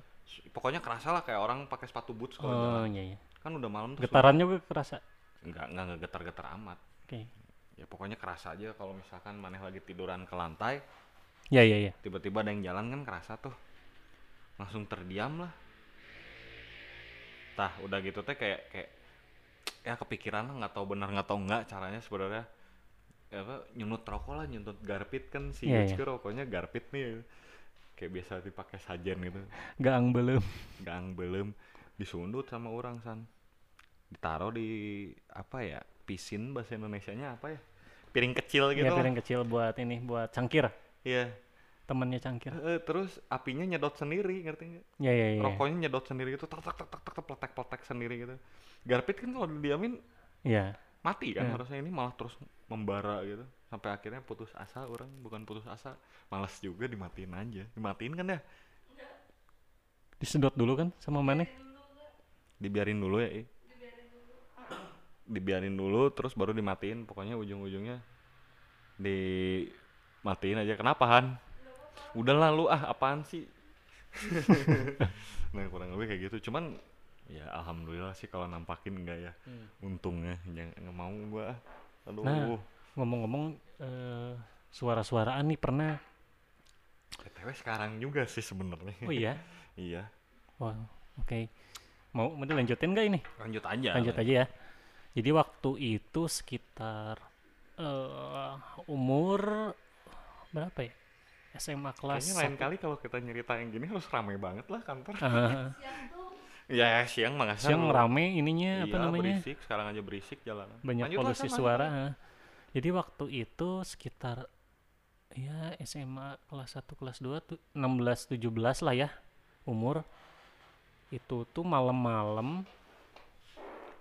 Pokoknya kerasa lah kayak orang pakai sepatu boots kalau Oh jalan iya iya. kan udah malam tuh Getarannya gue kerasa. nggak nggak ngegetar-getar amat Oke. ya pokoknya kerasa aja kalau misalkan maneh lagi tiduran ke lantai Ya ya ya. tiba-tiba ada yang jalan kan kerasa tuh langsung terdiam lah tah udah gitu teh kayak kayak ya kepikiran lah nggak tahu benar nggak tahu nggak caranya sebenarnya ya apa nyunut rokok lah nyunut garpit kan si Iya, Yuts iya. ke rokoknya garpit nih kayak biasa dipakai sajen gitu Gaang belum. gang belum disundut sama orang san ditaruh di apa ya pisin bahasa Indonesianya apa ya piring kecil gitu Ya lah. piring kecil buat ini buat cangkir. iya Temannya cangkir. Eh, terus apinya nyedot sendiri ngerti nggak Ya ya ya. rokoknya nyedot sendiri gitu tak tak tak tak tak pletek pletek sendiri gitu garpit kan kalau didiamin Ya. mati kan Iya. harusnya ini malah terus membara gitu sampai akhirnya putus asa orang bukan putus asa malas juga dimatiin aja. Dimatiin kan ya? Disedot dulu kan sama maneh. dibiarin dulu ya I. dibiarin dulu. Terus baru dimatiin. Pokoknya ujung-ujungnya dimatiin aja. Kenapa Han? Udah lalu ah apaan sih? [laughs] Nah kurang lebih kayak gitu. Cuman ya alhamdulillah sih kalau nampakin enggak ya? Untungnya jangan nggak mau gua. Aduh. Nah. Ngomong-ngomong eh, suara-suaraan nih pernah. btw sekarang juga sih sebenarnya Oh iya. [laughs] iya Wah, oke. Mau mau dilanjutin nggak ini? lanjut aja Lanjut aja ya. Jadi waktu itu sekitar eh umur berapa ya? SMA kelas kayaknya lain satu. kali kalau kita nyerita yang gini harus rame banget lah kantor Ah, siang tuh ya siang mah nggak siang rame ininya apa Iya, namanya? berisik sekarang aja berisik jalanan Banyak Lanjut polusi suara. lanjut. Jadi waktu itu sekitar ya SMA kelas 1 kelas 2 tuh 16 17 lah ya umur. Itu tuh malam-malam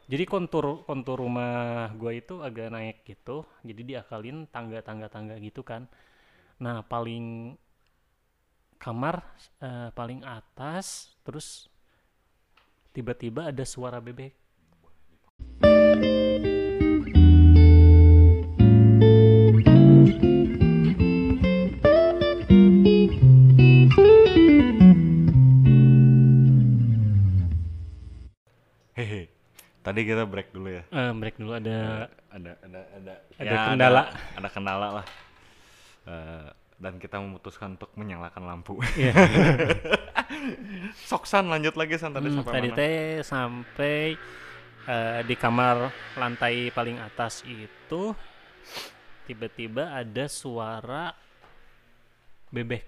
jadi kontur kontur rumah gua itu agak naik gitu. Jadi diakalin tangga-tangga tangga gitu kan. Nah, paling kamar eh, paling atas terus tiba-tiba ada suara bebek. Tadi kita break dulu ya Eh, break dulu ada ada ada ada Ada ya, kendala. ada, ada kendala lah Eh, dan kita memutuskan untuk menyalakan lampu Iya. [laughs] Soksan lanjut lagi san tadi Hmm, sampai tadi mana teh sampai eh, di kamar lantai paling atas itu tiba-tiba ada suara bebek.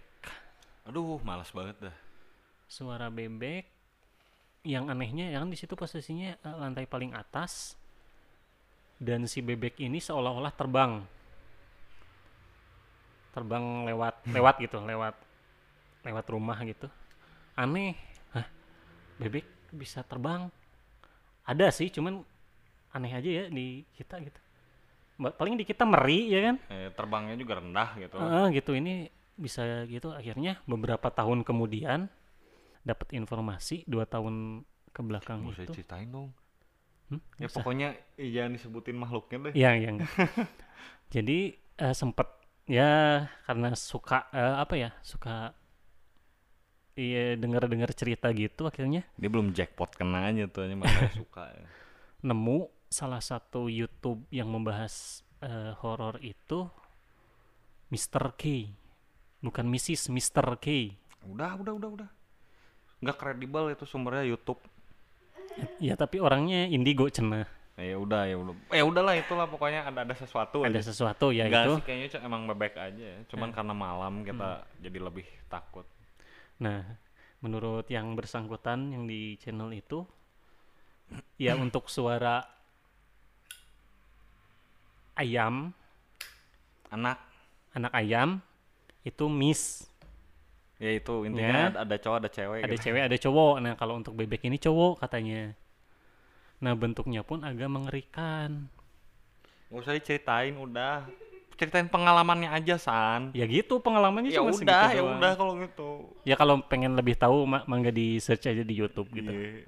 aduh malas banget dah Suara bebek yang anehnya ya kan di situ posisinya eh, lantai paling atas dan si bebek ini seolah-olah terbang. Terbang lewat lewat gitu, lewat lewat rumah gitu. Aneh. Hah? Bebek bisa terbang? Ada sih, cuman aneh aja ya di kita gitu. Paling di kita meri ya kan? eh, terbangnya juga rendah gitu Ah, gitu ini bisa gitu akhirnya beberapa tahun kemudian dapat informasi dua tahun ke belakang itu ceritain dong Hmm, ya usah. pokoknya eh, jangan disebutin makhluknya deh Iya, iya. [laughs] Jadi eh, sempet ya karena suka eh, apa ya suka iya dengar-dengar cerita gitu akhirnya dia belum jackpot kena aja tuh makanya [laughs] suka ya. nemu salah satu YouTube yang membahas eh, horor itu Mr. K bukan Mrs. Mr. K udah udah udah udah nggak kredibel itu sumbernya YouTube. Ya tapi orangnya indigo cenah ya udah ya udah. Ya udahlah itulah pokoknya ada ada sesuatu. Ada aja. sesuatu ya Enggak itu. sih kayaknya emang bebek aja ya. cuman karena malam kita jadi lebih takut. Nah, menurut yang bersangkutan yang di channel itu, ya [clears throat] untuk suara ayam, anak. anak ayam itu miss. Ya itu Ya. intinya ada, ada cowok ada cewek Ada gitu. cewek, ada cowok. Nah, kalau untuk bebek ini cowok katanya. Nah, bentuknya pun agak mengerikan. nggak usah diceritain udah ceritain pengalamannya aja san Ya gitu pengalamannya ya cuma udah segitu ya doang. udah kalau gitu Ya kalau pengen lebih tahu ma- mangga di search aja di YouTube gitu. Iya.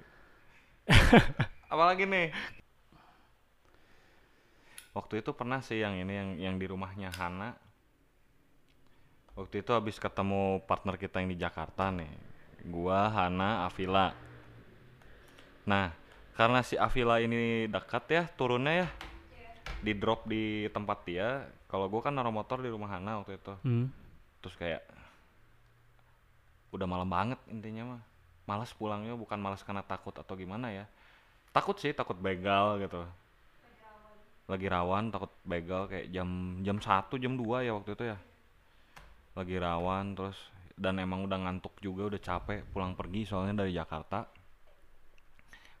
[laughs] apalagi nih waktu itu pernah sih yang ini yang yang di rumahnya Hana waktu itu habis ketemu partner kita yang di Jakarta nih gua Hana Avila. Nah karena si Avila ini dekat ya turunnya ya di drop di tempat dia kalau gua kan naruh motor di rumah Hana waktu itu. Hmm. terus kayak udah malam banget intinya mah. Malas pulangnya bukan malas karena takut atau gimana ya. Takut sih takut begal gitu. Lagi rawan takut begal kayak jam jam satu jam 2 ya waktu itu ya lagi rawan terus dan emang udah ngantuk juga udah capek pulang pergi soalnya dari Jakarta.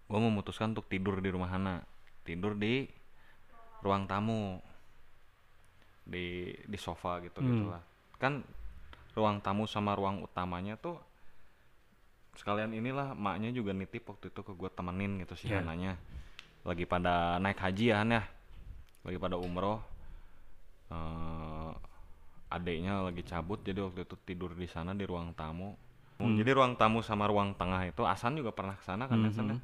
Gue memutuskan untuk tidur di rumah Hana. Tidur di ruang tamu. Di di sofa gitu Hmm. gitulah kan ruang tamu sama ruang utamanya tuh sekalian inilah maknya juga nitip waktu itu ke gue temenin gitu sih Iya. Hananya. Lagi pada naik haji ya Han ya. Lagi pada umroh. Eh adeknya lagi cabut jadi waktu itu tidur di sana di ruang tamu. Hmm. jadi ruang tamu sama ruang tengah itu Asan juga pernah ke sana kan ya, San, ya? Mhm.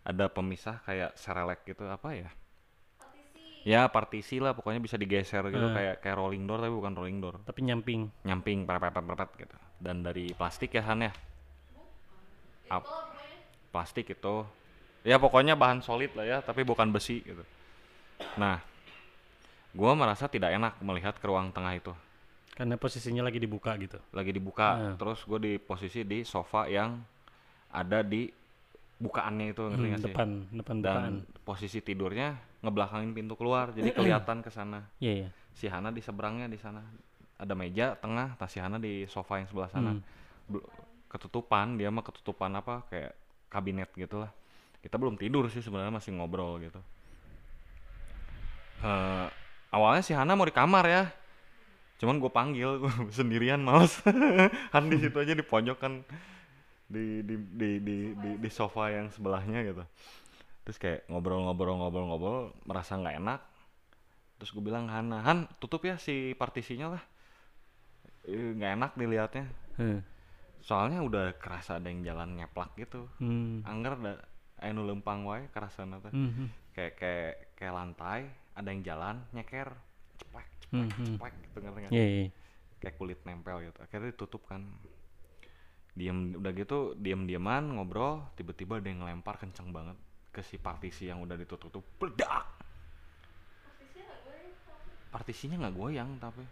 ada pemisah kayak serelek gitu apa ya? Partisi. Ya partisi lah pokoknya bisa digeser gitu Eh. kayak kayak rolling door tapi bukan rolling door. Tapi nyamping. nyamping perpet perpet gitu. Dan dari plastik ya Han ya? Plastik itu. Ya pokoknya bahan solid lah ya tapi bukan besi gitu. Nah gua merasa tidak enak melihat ke ruang tengah itu Karena posisinya lagi dibuka gitu. lagi dibuka Ah. terus gue di posisi di sofa yang ada di bukaannya itu ngerti Hmm, nggak sih depan, depan dan bukaan. posisi tidurnya ngebelakangin pintu keluar jadi kelihatan ke sana Iya, iya. si Hana di seberangnya di sana ada meja tengah tas si Hana di sofa yang sebelah sana Hmm. Ketutupan dia mah ketutupan apa kayak kabinet gitu lah kita belum tidur sih sebenarnya masih ngobrol gitu Eh, awalnya si Hana mau di kamar ya cuman gue panggil gua [laughs] sendirian males. Han [laughs] di situ aja di pojok kan di di di di di, di sofa yang sebelahnya gitu. Terus kayak ngobrol-ngobrol-ngobrol-ngobrol merasa nggak enak. Terus gue bilang ke Hana Han tutup ya si partisinya lah. Nggak enak dilihatnya. Hmm. soalnya udah kerasa ada yang jalan ngeplak gitu. Hmm. angger da anu lempang wae kerasana teh Hmm, hmm. kayak kayak kayak lantai ada yang jalan nyeker ceplek Hmm, hmm. ceplek gitu ngerti nggak? Iya, iya. kayak kulit nempel gitu. Akhirnya ditutup kan. Diem udah gitu diem dieman ngobrol tiba-tiba ada yang ngelempar kenceng banget ke si partisi yang udah ditutup tuh bedak partisinya nggak goyang tapi.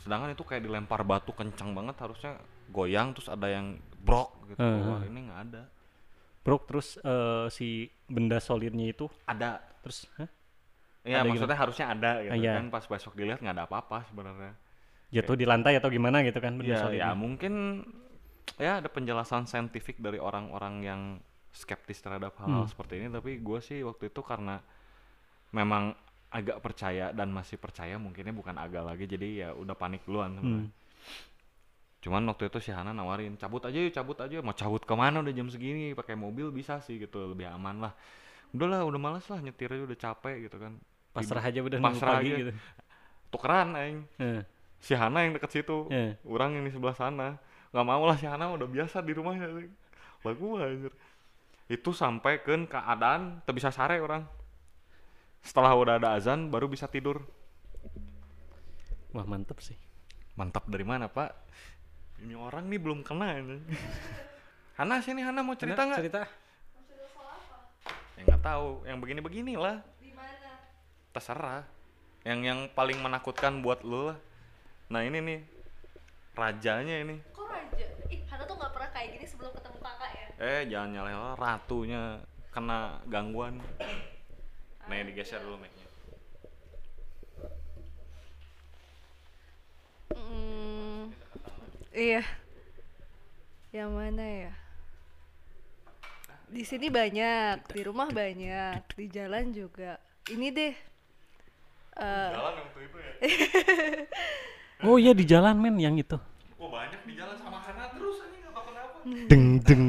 Sedangkan itu kayak dilempar batu kencang banget harusnya goyang terus ada yang brok gitu. Hmm, wah ini nggak ada. Bro, terus eh, si benda solidnya itu? Ada. Terus hah? Ya Ada maksudnya harusnya ada gitu Ah, iya. kan pas besok dilihat nggak ada apa-apa sebenarnya jatuh di lantai atau gimana gitu kan benda ya mungkin ya ada penjelasan saintifik dari orang-orang yang skeptis terhadap hal, Hmm. seperti ini tapi gue sih waktu itu karena memang agak percaya dan masih percaya mungkinnya bukan agak lagi jadi ya udah panik duluan. Hmm. Cuman waktu itu si Hana nawarin cabut aja yuk cabut aja mau cabut ke mana udah jam segini pakai mobil bisa sih gitu lebih aman lah. Udahlah udah males lah nyetir aja udah capek gitu kan. Pasrah aja udah pasrah pagi aja. gitu. Tukeran aing. Eh, Si Hana yang deket situ. eh. Orang yang di sebelah sana. nggak mau lah si Hana udah biasa di rumahnya. Lah gua anjir. Itu sampai ke keadaan teu bisa sare orang. Setelah udah ada azan baru bisa tidur. Wah, mantep sih. Mantap dari mana, Pak? Ini orang nih belum kena ini. [laughs] Hana sini Hana mau cerita nggak? Cerita. Maksudnya soal apa Ya nggak tahu, yang begini-begini lah, di mana terserah. Yang yang paling menakutkan buat lu lah. Nah ini nih, rajanya ini. kok raja ih Hana tuh nggak pernah kayak gini sebelum ketemu kakak ya Eh jangan nyalain lah, ratunya kena gangguan. Nih digeser dulu mic-nya. Hmm, iya. Yang mana ya? Di sini banyak, di rumah banyak, di jalan juga. Ini deh, Eh, jalan waktu itu ya [laughs] Oh iya di jalan men yang itu. wah banyak di jalan sama Hana terus anjing nggak tahu kenapa Deng [laughs] deng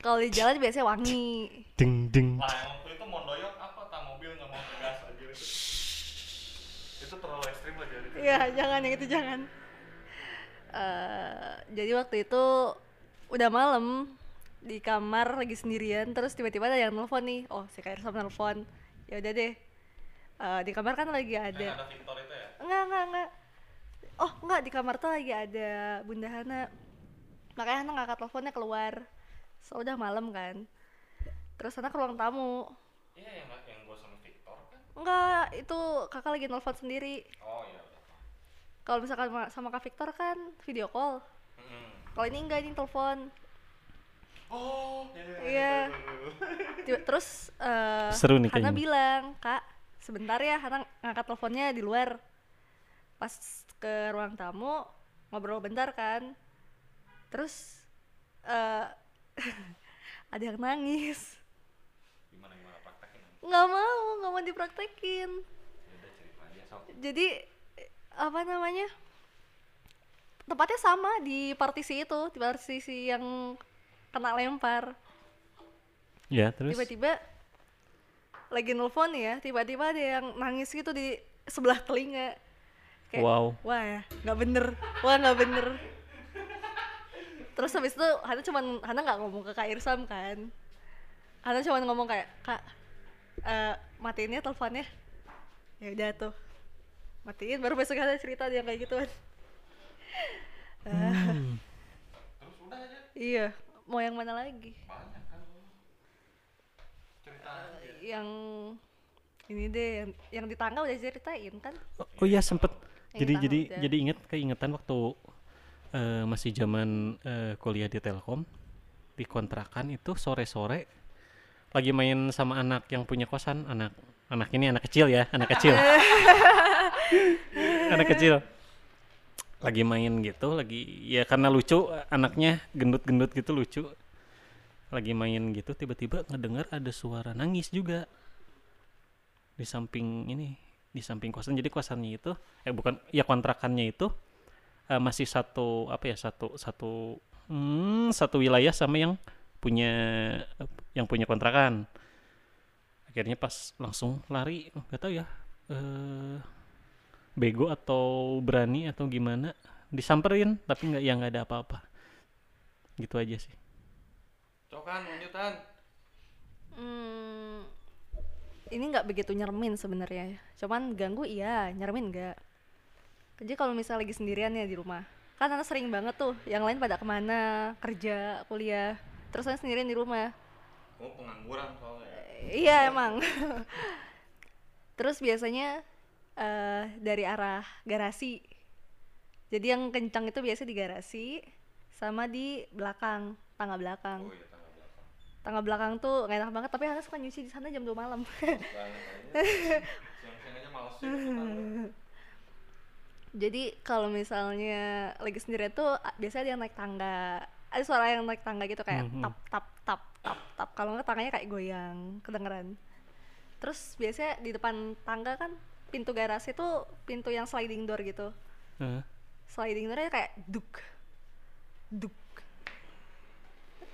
kalau di jalan biasanya wangi deng deng. lah yang waktu itu mondoyok apa tak mobil nggak mau ngegas aja itu itu terlalu ekstrim lah jadi Iya, jangan yang itu jangan. Eh, jadi waktu itu udah malam di kamar lagi sendirian, terus tiba-tiba ada yang nelfon nih. Oh, si Kak Irsam nelfon. Ya udah deh. Eh, di kamar kan lagi ada. Victor itu ya Enggak, enggak, enggak. Oh, enggak di kamar tuh lagi ada Bunda Hana. Makanya Hana ngangkat teleponnya keluar. So udah malam kan. Terus Hana ke ruang tamu. iya yang yang gue sama Victor kan Enggak, itu kakak lagi nelfon sendiri. oh iya Kalau misalkan sama, sama Kak Victor kan video call. Mm-mm. Kalau ini enggak, ini telepon. Oh iya. Tiba- Terus eh Seru nih Hana kayaknya. bilang, "Kak, sebentar ya, Hana ngangkat teleponnya di luar." Pas ke ruang tamu ngobrol bentar kan. Terus eh [laughs] ada yang nangis. gimana gimana praktekin Nggak mau, nggak mau dipraktekin. ya cerita aja Jadi apa namanya? Tempatnya sama di partisi itu, di partisi yang kena lempar. Ya terus. tiba-tiba lagi nelfon ya tiba-tiba ada yang nangis gitu di sebelah telinga kayak Wow. wah ya nggak bener wah nggak bener terus habis itu Hana cuman Hana nggak ngomong ke Kak Irsam kan Hana cuman ngomong kayak kak eh matiin ya teleponnya ya udah tuh matiin baru besok Hana cerita dia kayak gituan Hmm. terus udah aja iya mau yang mana lagi? Banyak kan. Cerita aja. yang ini deh yang, yang di tangga udah ceritain kan? Oh, oh iya sempet. Yang Jadi jadi udah. jadi inget keingetan waktu eh, masih zaman eh, kuliah di Telkom di kontrakan itu sore-sore lagi main sama anak yang punya kosan anak anak ini anak kecil ya anak kecil. [laughs] Anak kecil lagi main gitu lagi ya karena lucu anaknya gendut-gendut gitu lucu. Lagi main gitu tiba-tiba ngedengar ada suara nangis juga. Di samping ini di samping kosan jadi kosannya itu eh bukan ya kontrakannya itu eh, masih satu apa ya satu satu hmm, satu wilayah sama yang punya yang punya kontrakan. Akhirnya pas langsung lari nggak tahu ya eh bego atau berani atau gimana disamperin tapi nggak ya nggak ada apa-apa gitu aja sih cokan lanjutan Hmm, ini nggak begitu nyermin sebenarnya. Cuman ganggu iya, nyermin nggak. Jadi kalau misalnya lagi sendirian ya di rumah, kan anak sering banget tuh, yang lain pada ke mana, kerja, kuliah, terus saya sendirian di rumah. kamu pengangguran soalnya ya. Iya emang. [laughs] terus biasanya eh dari arah garasi. Jadi yang kencang itu biasa di garasi, sama di belakang, tangga belakang. oh iya tangga belakang Tangga belakang tuh nggak enak banget, tapi Hana suka nyuci di sana jam 2 malam. tangga. Jadi kalau misalnya lagi sendirian tuh biasanya ada yang naik tangga. Ada suara yang naik tangga gitu kayak Mhm. tap tap tap tap tap. Kalau nggak tangganya kayak goyang, kedengeran. Terus biasanya di depan tangga kan pintu garasi tuh pintu yang sliding door gitu. Eh, Sliding doornya kayak duk duk.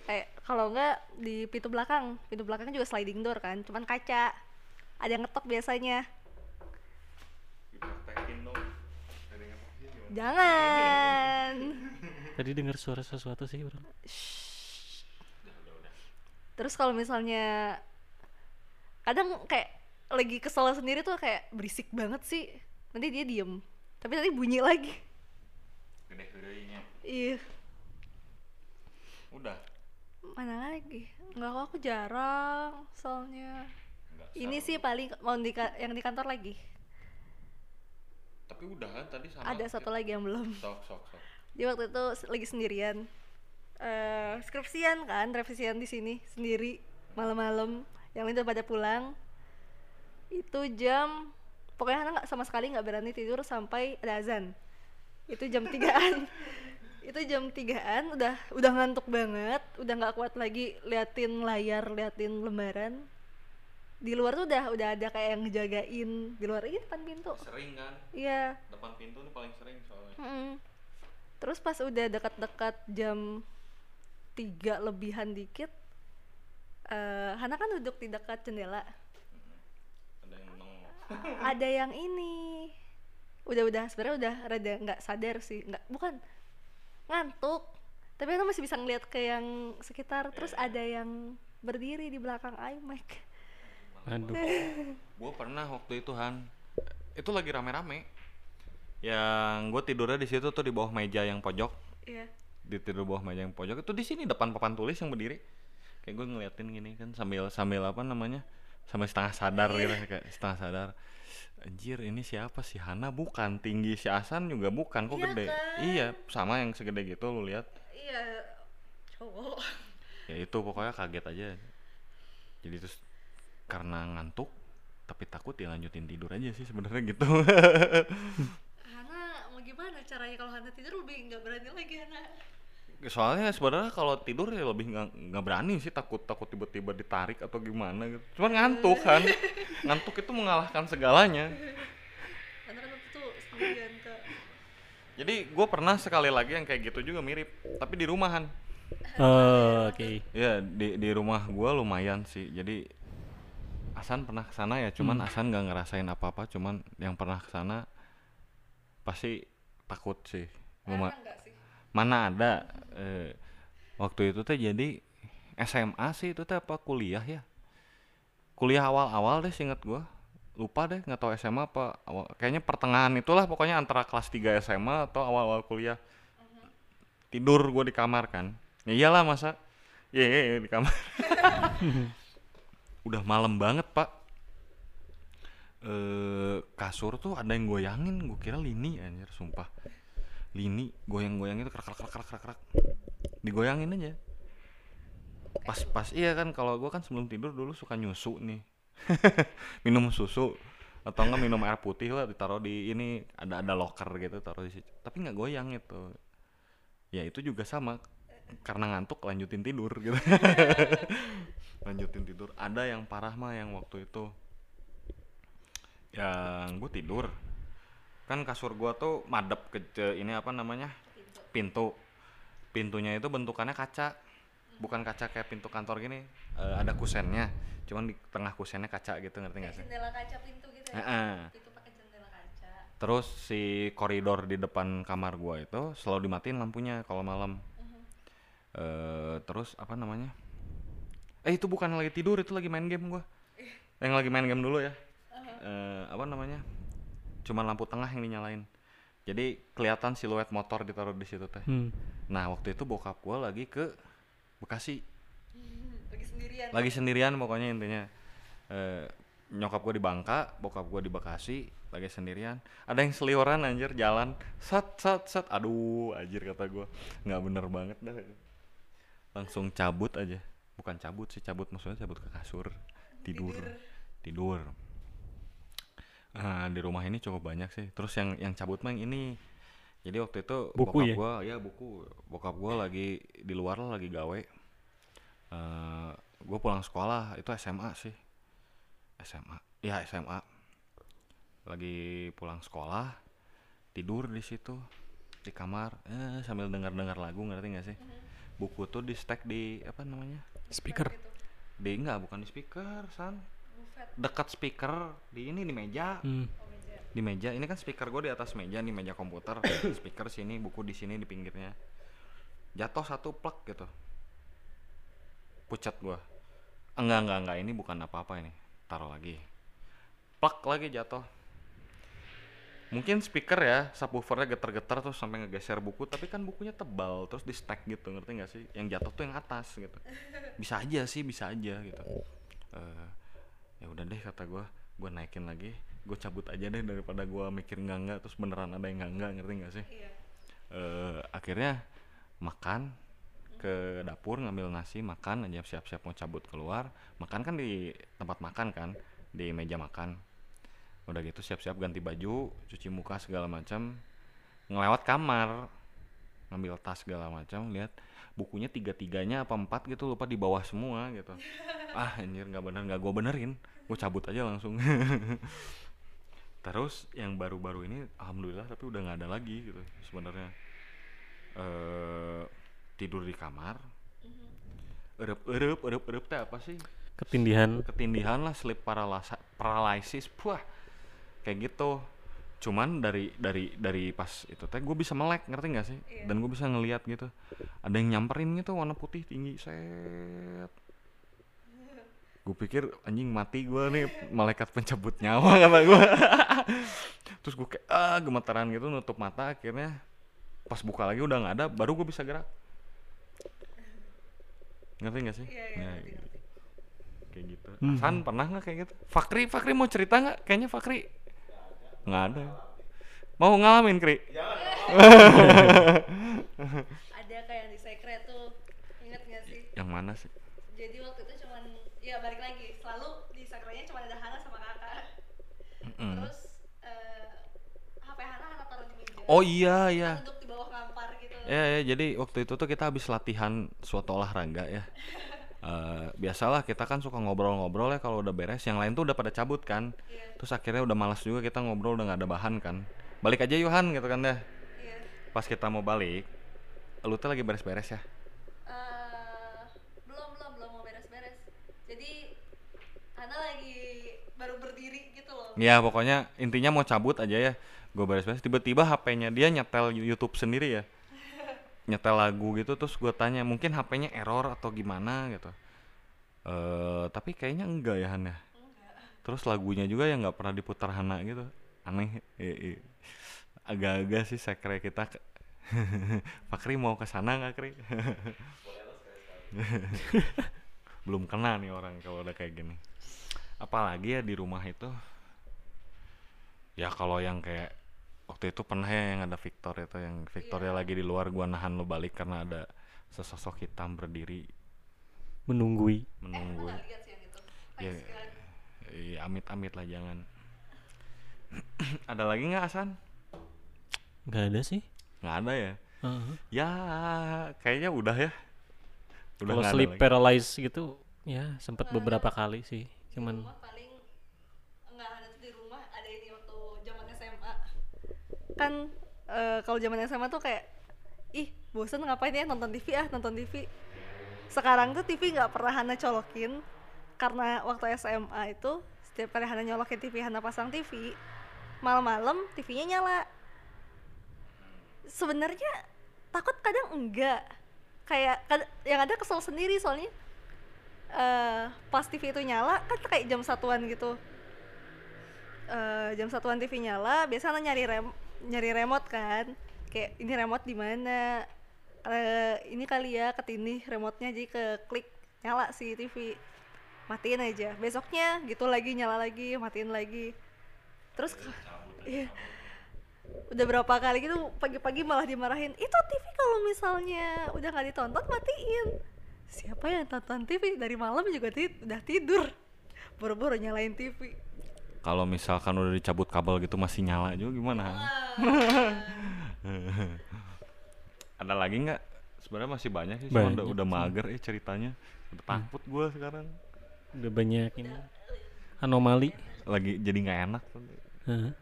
Kayak kalau nggak di pintu belakang, pintu belakang juga sliding door kan, cuman kaca. Ada yang ngetok biasanya. Jangan. [laughs] tadi dengar suara sesuatu sih bro Terus kalau misalnya kadang kayak lagi kesel sendiri tuh kayak berisik banget sih. Nanti dia diem. Tapi nanti bunyi lagi. gede-gedenya Ih, udah mana lagi? Enggak kok aku jarang soalnya. Nggak Ini sih paling mau di yang di kantor lagi. tapi udah kan tadi sama Ada satu lagi yang belum. sok sok sok Dia waktu itu lagi sendirian. eh skripsian kan, revisian di sini sendiri malam-malam. Yang lain udah pada pulang. Itu jam pokoknya Hana nggak sama sekali nggak berani tidur sampai ada azan. Itu jam tigaan. [laughs] itu jam tigaan udah udah ngantuk banget, udah nggak kuat lagi liatin layar, liatin lembaran. di luar tuh udah udah ada kayak yang ngejagain di luar ini depan pintu sering kan iya depan pintu ini paling sering soalnya Mm-mm. terus pas udah dekat-dekat jam tiga lebihan dikit eh Hana kan duduk di dekat jendela ada yang ini. Udah udah. Sebenarnya udah rada nggak sadar sih. Nggak bukan ngantuk. Tapi aku masih bisa ngeliat ke yang sekitar. Terus ada yang berdiri di belakang iMac Aduh. [laughs] gue pernah waktu itu Han. Itu lagi rame-rame. Yang gue tidurnya di situ tuh di bawah meja yang pojok. Iya. Di tidur bawah meja yang pojok. Itu di sini depan papan tulis yang berdiri. Kayak gue ngeliatin gini kan sambil sambil apa namanya sambil setengah sadar gitu kayak setengah sadar. Anjir ini siapa sih? Hana bukan tinggi si Asan juga bukan kok Iya gede? kan? iya sama yang segede gitu lu lihat. Iya cowok. Ya itu pokoknya kaget aja. Jadi terus karena ngantuk tapi takut ya lanjutin tidur aja sih sebenarnya gitu. Hana mau gimana caranya kalau Hana tidur lebih nggak berani lagi Hana soalnya sebenarnya kalau tidur ya lebih nggak nggak berani sih takut takut tiba-tiba ditarik atau gimana gitu. Cuman ngantuk kan. Ngantuk itu mengalahkan segalanya. Kan jadi gue pernah sekali lagi yang kayak gitu juga mirip tapi di rumahan. Oh, oke. ya di di rumah gue lumayan sih. Jadi Asan pernah ke sana ya cuman Asan nggak ngerasain apa-apa. Cuman yang pernah ke sana pasti takut sih. Sih mana ada eh, waktu itu teh jadi SMA sih itu teh apa kuliah ya? Kuliah awal-awal deh seinget gua. Lupa deh nggak tahu SMA apa awal, kayaknya pertengahan itulah pokoknya antara kelas 3 SMA atau awal-awal kuliah. Tidur gua di kamar kan. Ya iyalah masa? Iya iya, iya, di kamar. Udah malam banget pak. Eh kasur tuh ada yang goyangin gua kira lini anjir sumpah lini goyang-goyang itu kerak kerak kerak kerak. Kerak digoyangin aja. Pas pas iya kan kalau gua kan sebelum tidur dulu suka nyusu nih. [laughs] Minum susu atau enggak minum air putih lah ditaruh di ini ada ada locker gitu taruh di situ. Tapi nggak goyang itu. Ya itu juga sama karena ngantuk lanjutin tidur gitu. [laughs] Lanjutin tidur. Ada yang parah mah yang waktu itu. Yang gue tidur kan kasur gua tuh madep ke ini apa namanya? Pintu. Pintunya itu bentukannya kaca. Bukan kaca kayak pintu kantor gini. Eh, ada kusennya. Cuman di tengah kusennya kaca gitu ngerti nggak sih? jendela kaca pintu gitu ya? Heeh. itu pakai jendela kaca. Terus si koridor di depan kamar gua itu selalu dimatiin lampunya kalau malam. Eh terus apa namanya? Eh itu bukan lagi tidur itu lagi main game gua. [laughs] Yang lagi main game dulu ya. Eh, apa namanya cuman lampu tengah yang dinyalain. Jadi kelihatan siluet motor ditaruh di situ teh. Hmm. nah waktu itu bokap gua lagi ke Bekasi. Lagi sendirian. Lagi sendirian pokoknya intinya. Eh, nyokap gue di Bangka bokap gue di Bekasi lagi sendirian. Ada yang seliweran anjir jalan. Sat sat sat aduh anjir kata gue nggak bener banget dah. Langsung cabut aja. Bukan cabut sih cabut. Maksudnya cabut ke kasur. Tidur. Tidur Ah, di rumah ini cukup banyak sih. Terus yang yang cabut mah ini. Jadi waktu itu Buku bokap ya? gua ya buku. Bokap gua lagi di luar lah lagi gawe. Eh gue pulang sekolah itu SMA sih. SMA ya SMA lagi pulang sekolah tidur di situ di kamar. Eh sambil dengar dengar lagu ngerti gak sih? Buku tuh di stack di apa namanya? Speaker. di enggak bukan di speaker san. Dekat speaker di ini di meja. Hmm. Di meja. Ini kan speaker gue di atas meja nih meja komputer. [coughs] Speaker sini buku di sini di pinggirnya. Jatuh satu plek gitu. Pucat gua. Enggak enggak enggak. Ini bukan apa-apa ini. Taruh lagi. Plek lagi jatuh. Mungkin speaker ya subwoofernya getar-getar terus sampai ngegeser buku tapi kan bukunya tebal terus di stack gitu ngerti nggak sih? Yang jatuh tuh yang atas gitu. Bisa aja sih bisa aja gitu. Eh, ya udah deh kata gua gua naikin lagi. Gue cabut aja deh daripada gua mikir enggak enggak terus beneran ada yang enggak enggak ngerti nggak sih? Iya. Eh akhirnya makan ke dapur ngambil nasi makan aja siap-siap mau cabut keluar. Makan kan di tempat makan kan di meja makan. Udah gitu siap-siap ganti baju cuci muka segala macam ngelewat kamar ngambil tas segala macam lihat bukunya tiga tiganya apa empat gitu lupa di bawah semua gitu. [laughs] Ah anjir nggak bener nggak gue benerin. Gue cabut aja langsung. [laughs] Terus yang baru-baru ini alhamdulillah tapi udah nggak ada lagi gitu sebenarnya. Eh tidur di kamar. Erup erup erup erup teh apa sih? Ketindihan. ketindihan lah sleep paralasa- paralysis wah kayak gitu cuman dari dari dari pas itu teh gue bisa melek ngerti nggak sih? Iya. dan gue bisa ngelihat gitu. Ada yang nyamperin gitu warna putih tinggi set. Gue pikir anjing mati gue nih malaikat pencabut nyawa [laughs] kata gue terus gue kayak ah gemetaran gitu nutup mata akhirnya pas buka lagi udah nggak ada baru gue bisa gerak. Ngerti nggak sih? Iya, iya, Ya, ngerti, ngerti. kayak gitu. Hmm. Hasan pernah nggak kayak gitu? Fakri Fakri mau cerita nggak? Kayaknya Fakri nggak ada. Mau ngalamin Kri? [laughs] Ada kayak yang di secret tuh. Inget gak sih? Yang mana sih? Jadi waktu itu cuman ya balik lagi. Selalu di secretnya cuma ada Hana sama kakak. Mm. terus eh, HP Hana Hana taruh di meja. Oh iya iya. duduk di bawah ngampar gitu. Ya, ya jadi waktu itu tuh kita habis latihan suatu olahraga ya [laughs] Eh, biasalah kita kan suka ngobrol-ngobrol ya kalau udah beres. Yang lain tuh udah pada cabut kan. Iya. terus akhirnya udah malas juga kita ngobrol udah nggak ada bahan kan. Balik aja Yohan gitu kan deh. Iya. Pas kita mau balik lu tuh lagi beres-beres ya? Eh, belum belum belum mau beres-beres. Jadi Hana lagi baru berdiri gitu loh. Ya pokoknya intinya mau cabut aja ya. Gue beres-beres tiba-tiba HP-nya dia nyetel YouTube sendiri ya nyetel lagu gitu terus gue tanya mungkin HP-nya error atau gimana? Gitu. Eh tapi kayaknya enggak ya Han ya. Terus lagunya juga yang nggak pernah diputar Hana gitu. Aneh agak-agak sih sekre kita ke- [laughs] Fakri mau ke sana nggak Kri? [laughs] Belum kena nih orang kalau udah kayak gini. Apalagi ya di rumah itu ya kalau yang kayak waktu itu pernah ya yang ada Victor itu yang Victoria lagi di luar gua nahan lo balik karena ada sesosok hitam berdiri Menunggui. eh menunggu aku nggak lihat sih yang itu Ya, kan. iya, amit-amit lah jangan [clears throat] ada lagi nggak Asan Nggak ada sih. nggak ada ya Heeh. ya kayaknya udah ya udah Kalau sleep paralysis gitu, ya sempat beberapa kali sih. Cuman rumah paling nggak ada tuh di rumah ada ini waktu zaman SMA kan eh, kalau zaman SMA tuh kayak ih bosen ngapain ya nonton TV ah nonton TV sekarang tuh TV nggak pernah Hana colokin karena waktu SMA itu setiap kali Hana nyolokin TV Hana pasang TV malam-malam TV-nya nyala. Sebenarnya takut kadang enggak. Kayak kad- yang ada kesel sendiri soalnya. Eh pas TV itu nyala kan kayak jam satuan gitu. Eh jam satuan TV nyala biasanya nyari rem nyari remote kan. Kayak ini remote di mana? Eh ini kali ya ketini remote-nya. Jadi ke klik nyala si TV matiin aja. Besoknya gitu lagi nyala lagi matiin lagi. Terus iya udah berapa kali gitu pagi-pagi malah dimarahin itu TV kalau misalnya udah nggak ditonton matiin. Siapa yang tonton TV dari malam juga ti- udah tidur. Boro-boro nyalain TV kalau misalkan udah dicabut kabel gitu masih nyala juga gimana [laughs] ada lagi nggak sebenarnya masih banyak sih cuma udah, Banyak udah sih. mager ya ceritanya udah takut gua sekarang udah banyak ini anomali. lagi jadi nggak enak Heeh.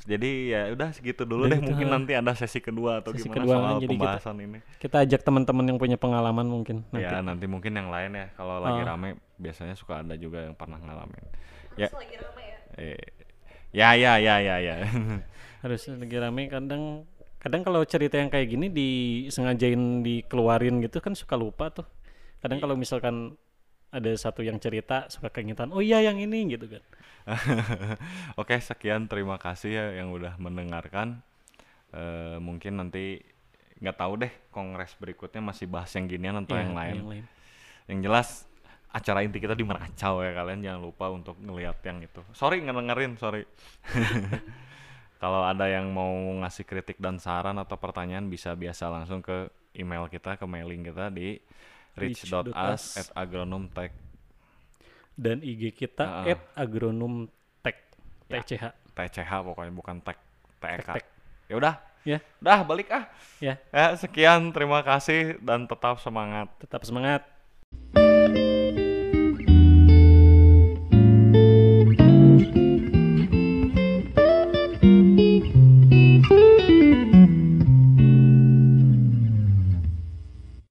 jadi ya udah segitu dulu Udah deh gitu, mungkin ha. nanti ada sesi kedua atau Sesi gimana kedua, soal jadi kita- pembahasan ini Kita ajak teman-teman yang punya pengalaman mungkin nanti. ya nanti mungkin yang lain ya kalau lagi Oh. rame biasanya suka ada juga yang pernah ngalamin ya lagi rame ya eh, ya ya ya ya ya [laughs] Harus lagi rame kadang kadang kalau cerita yang kayak gini disengajain dikeluarin gitu kan suka lupa tuh. Kadang Iya. kalau misalkan ada satu yang cerita suka keingetan, oh iya yang ini gitu kan. [laughs] Oke, sekian terima kasih ya yang udah mendengarkan. Eh, mungkin nanti nggak tahu deh kongres berikutnya masih bahas yang ginian atau Iya, yang lain. Yang lain. Yang jelas acara inti kita di Meracau ya kalian jangan lupa untuk ngeliat yang itu. Sorry ngedengerin, sorry. [laughs] Kalau ada yang mau ngasih kritik dan saran atau pertanyaan bisa biasa langsung ke email kita ke mailing kita di Reach.us. rich.us@agronomtech Dan IG kita Ah. @agronomtech Ya. TCH. TCH pokoknya bukan tek TK. Tek-tek. Ya udah, Ya, udah balik ah. ya, Ya, sekian terima kasih dan tetap semangat. tetap semangat.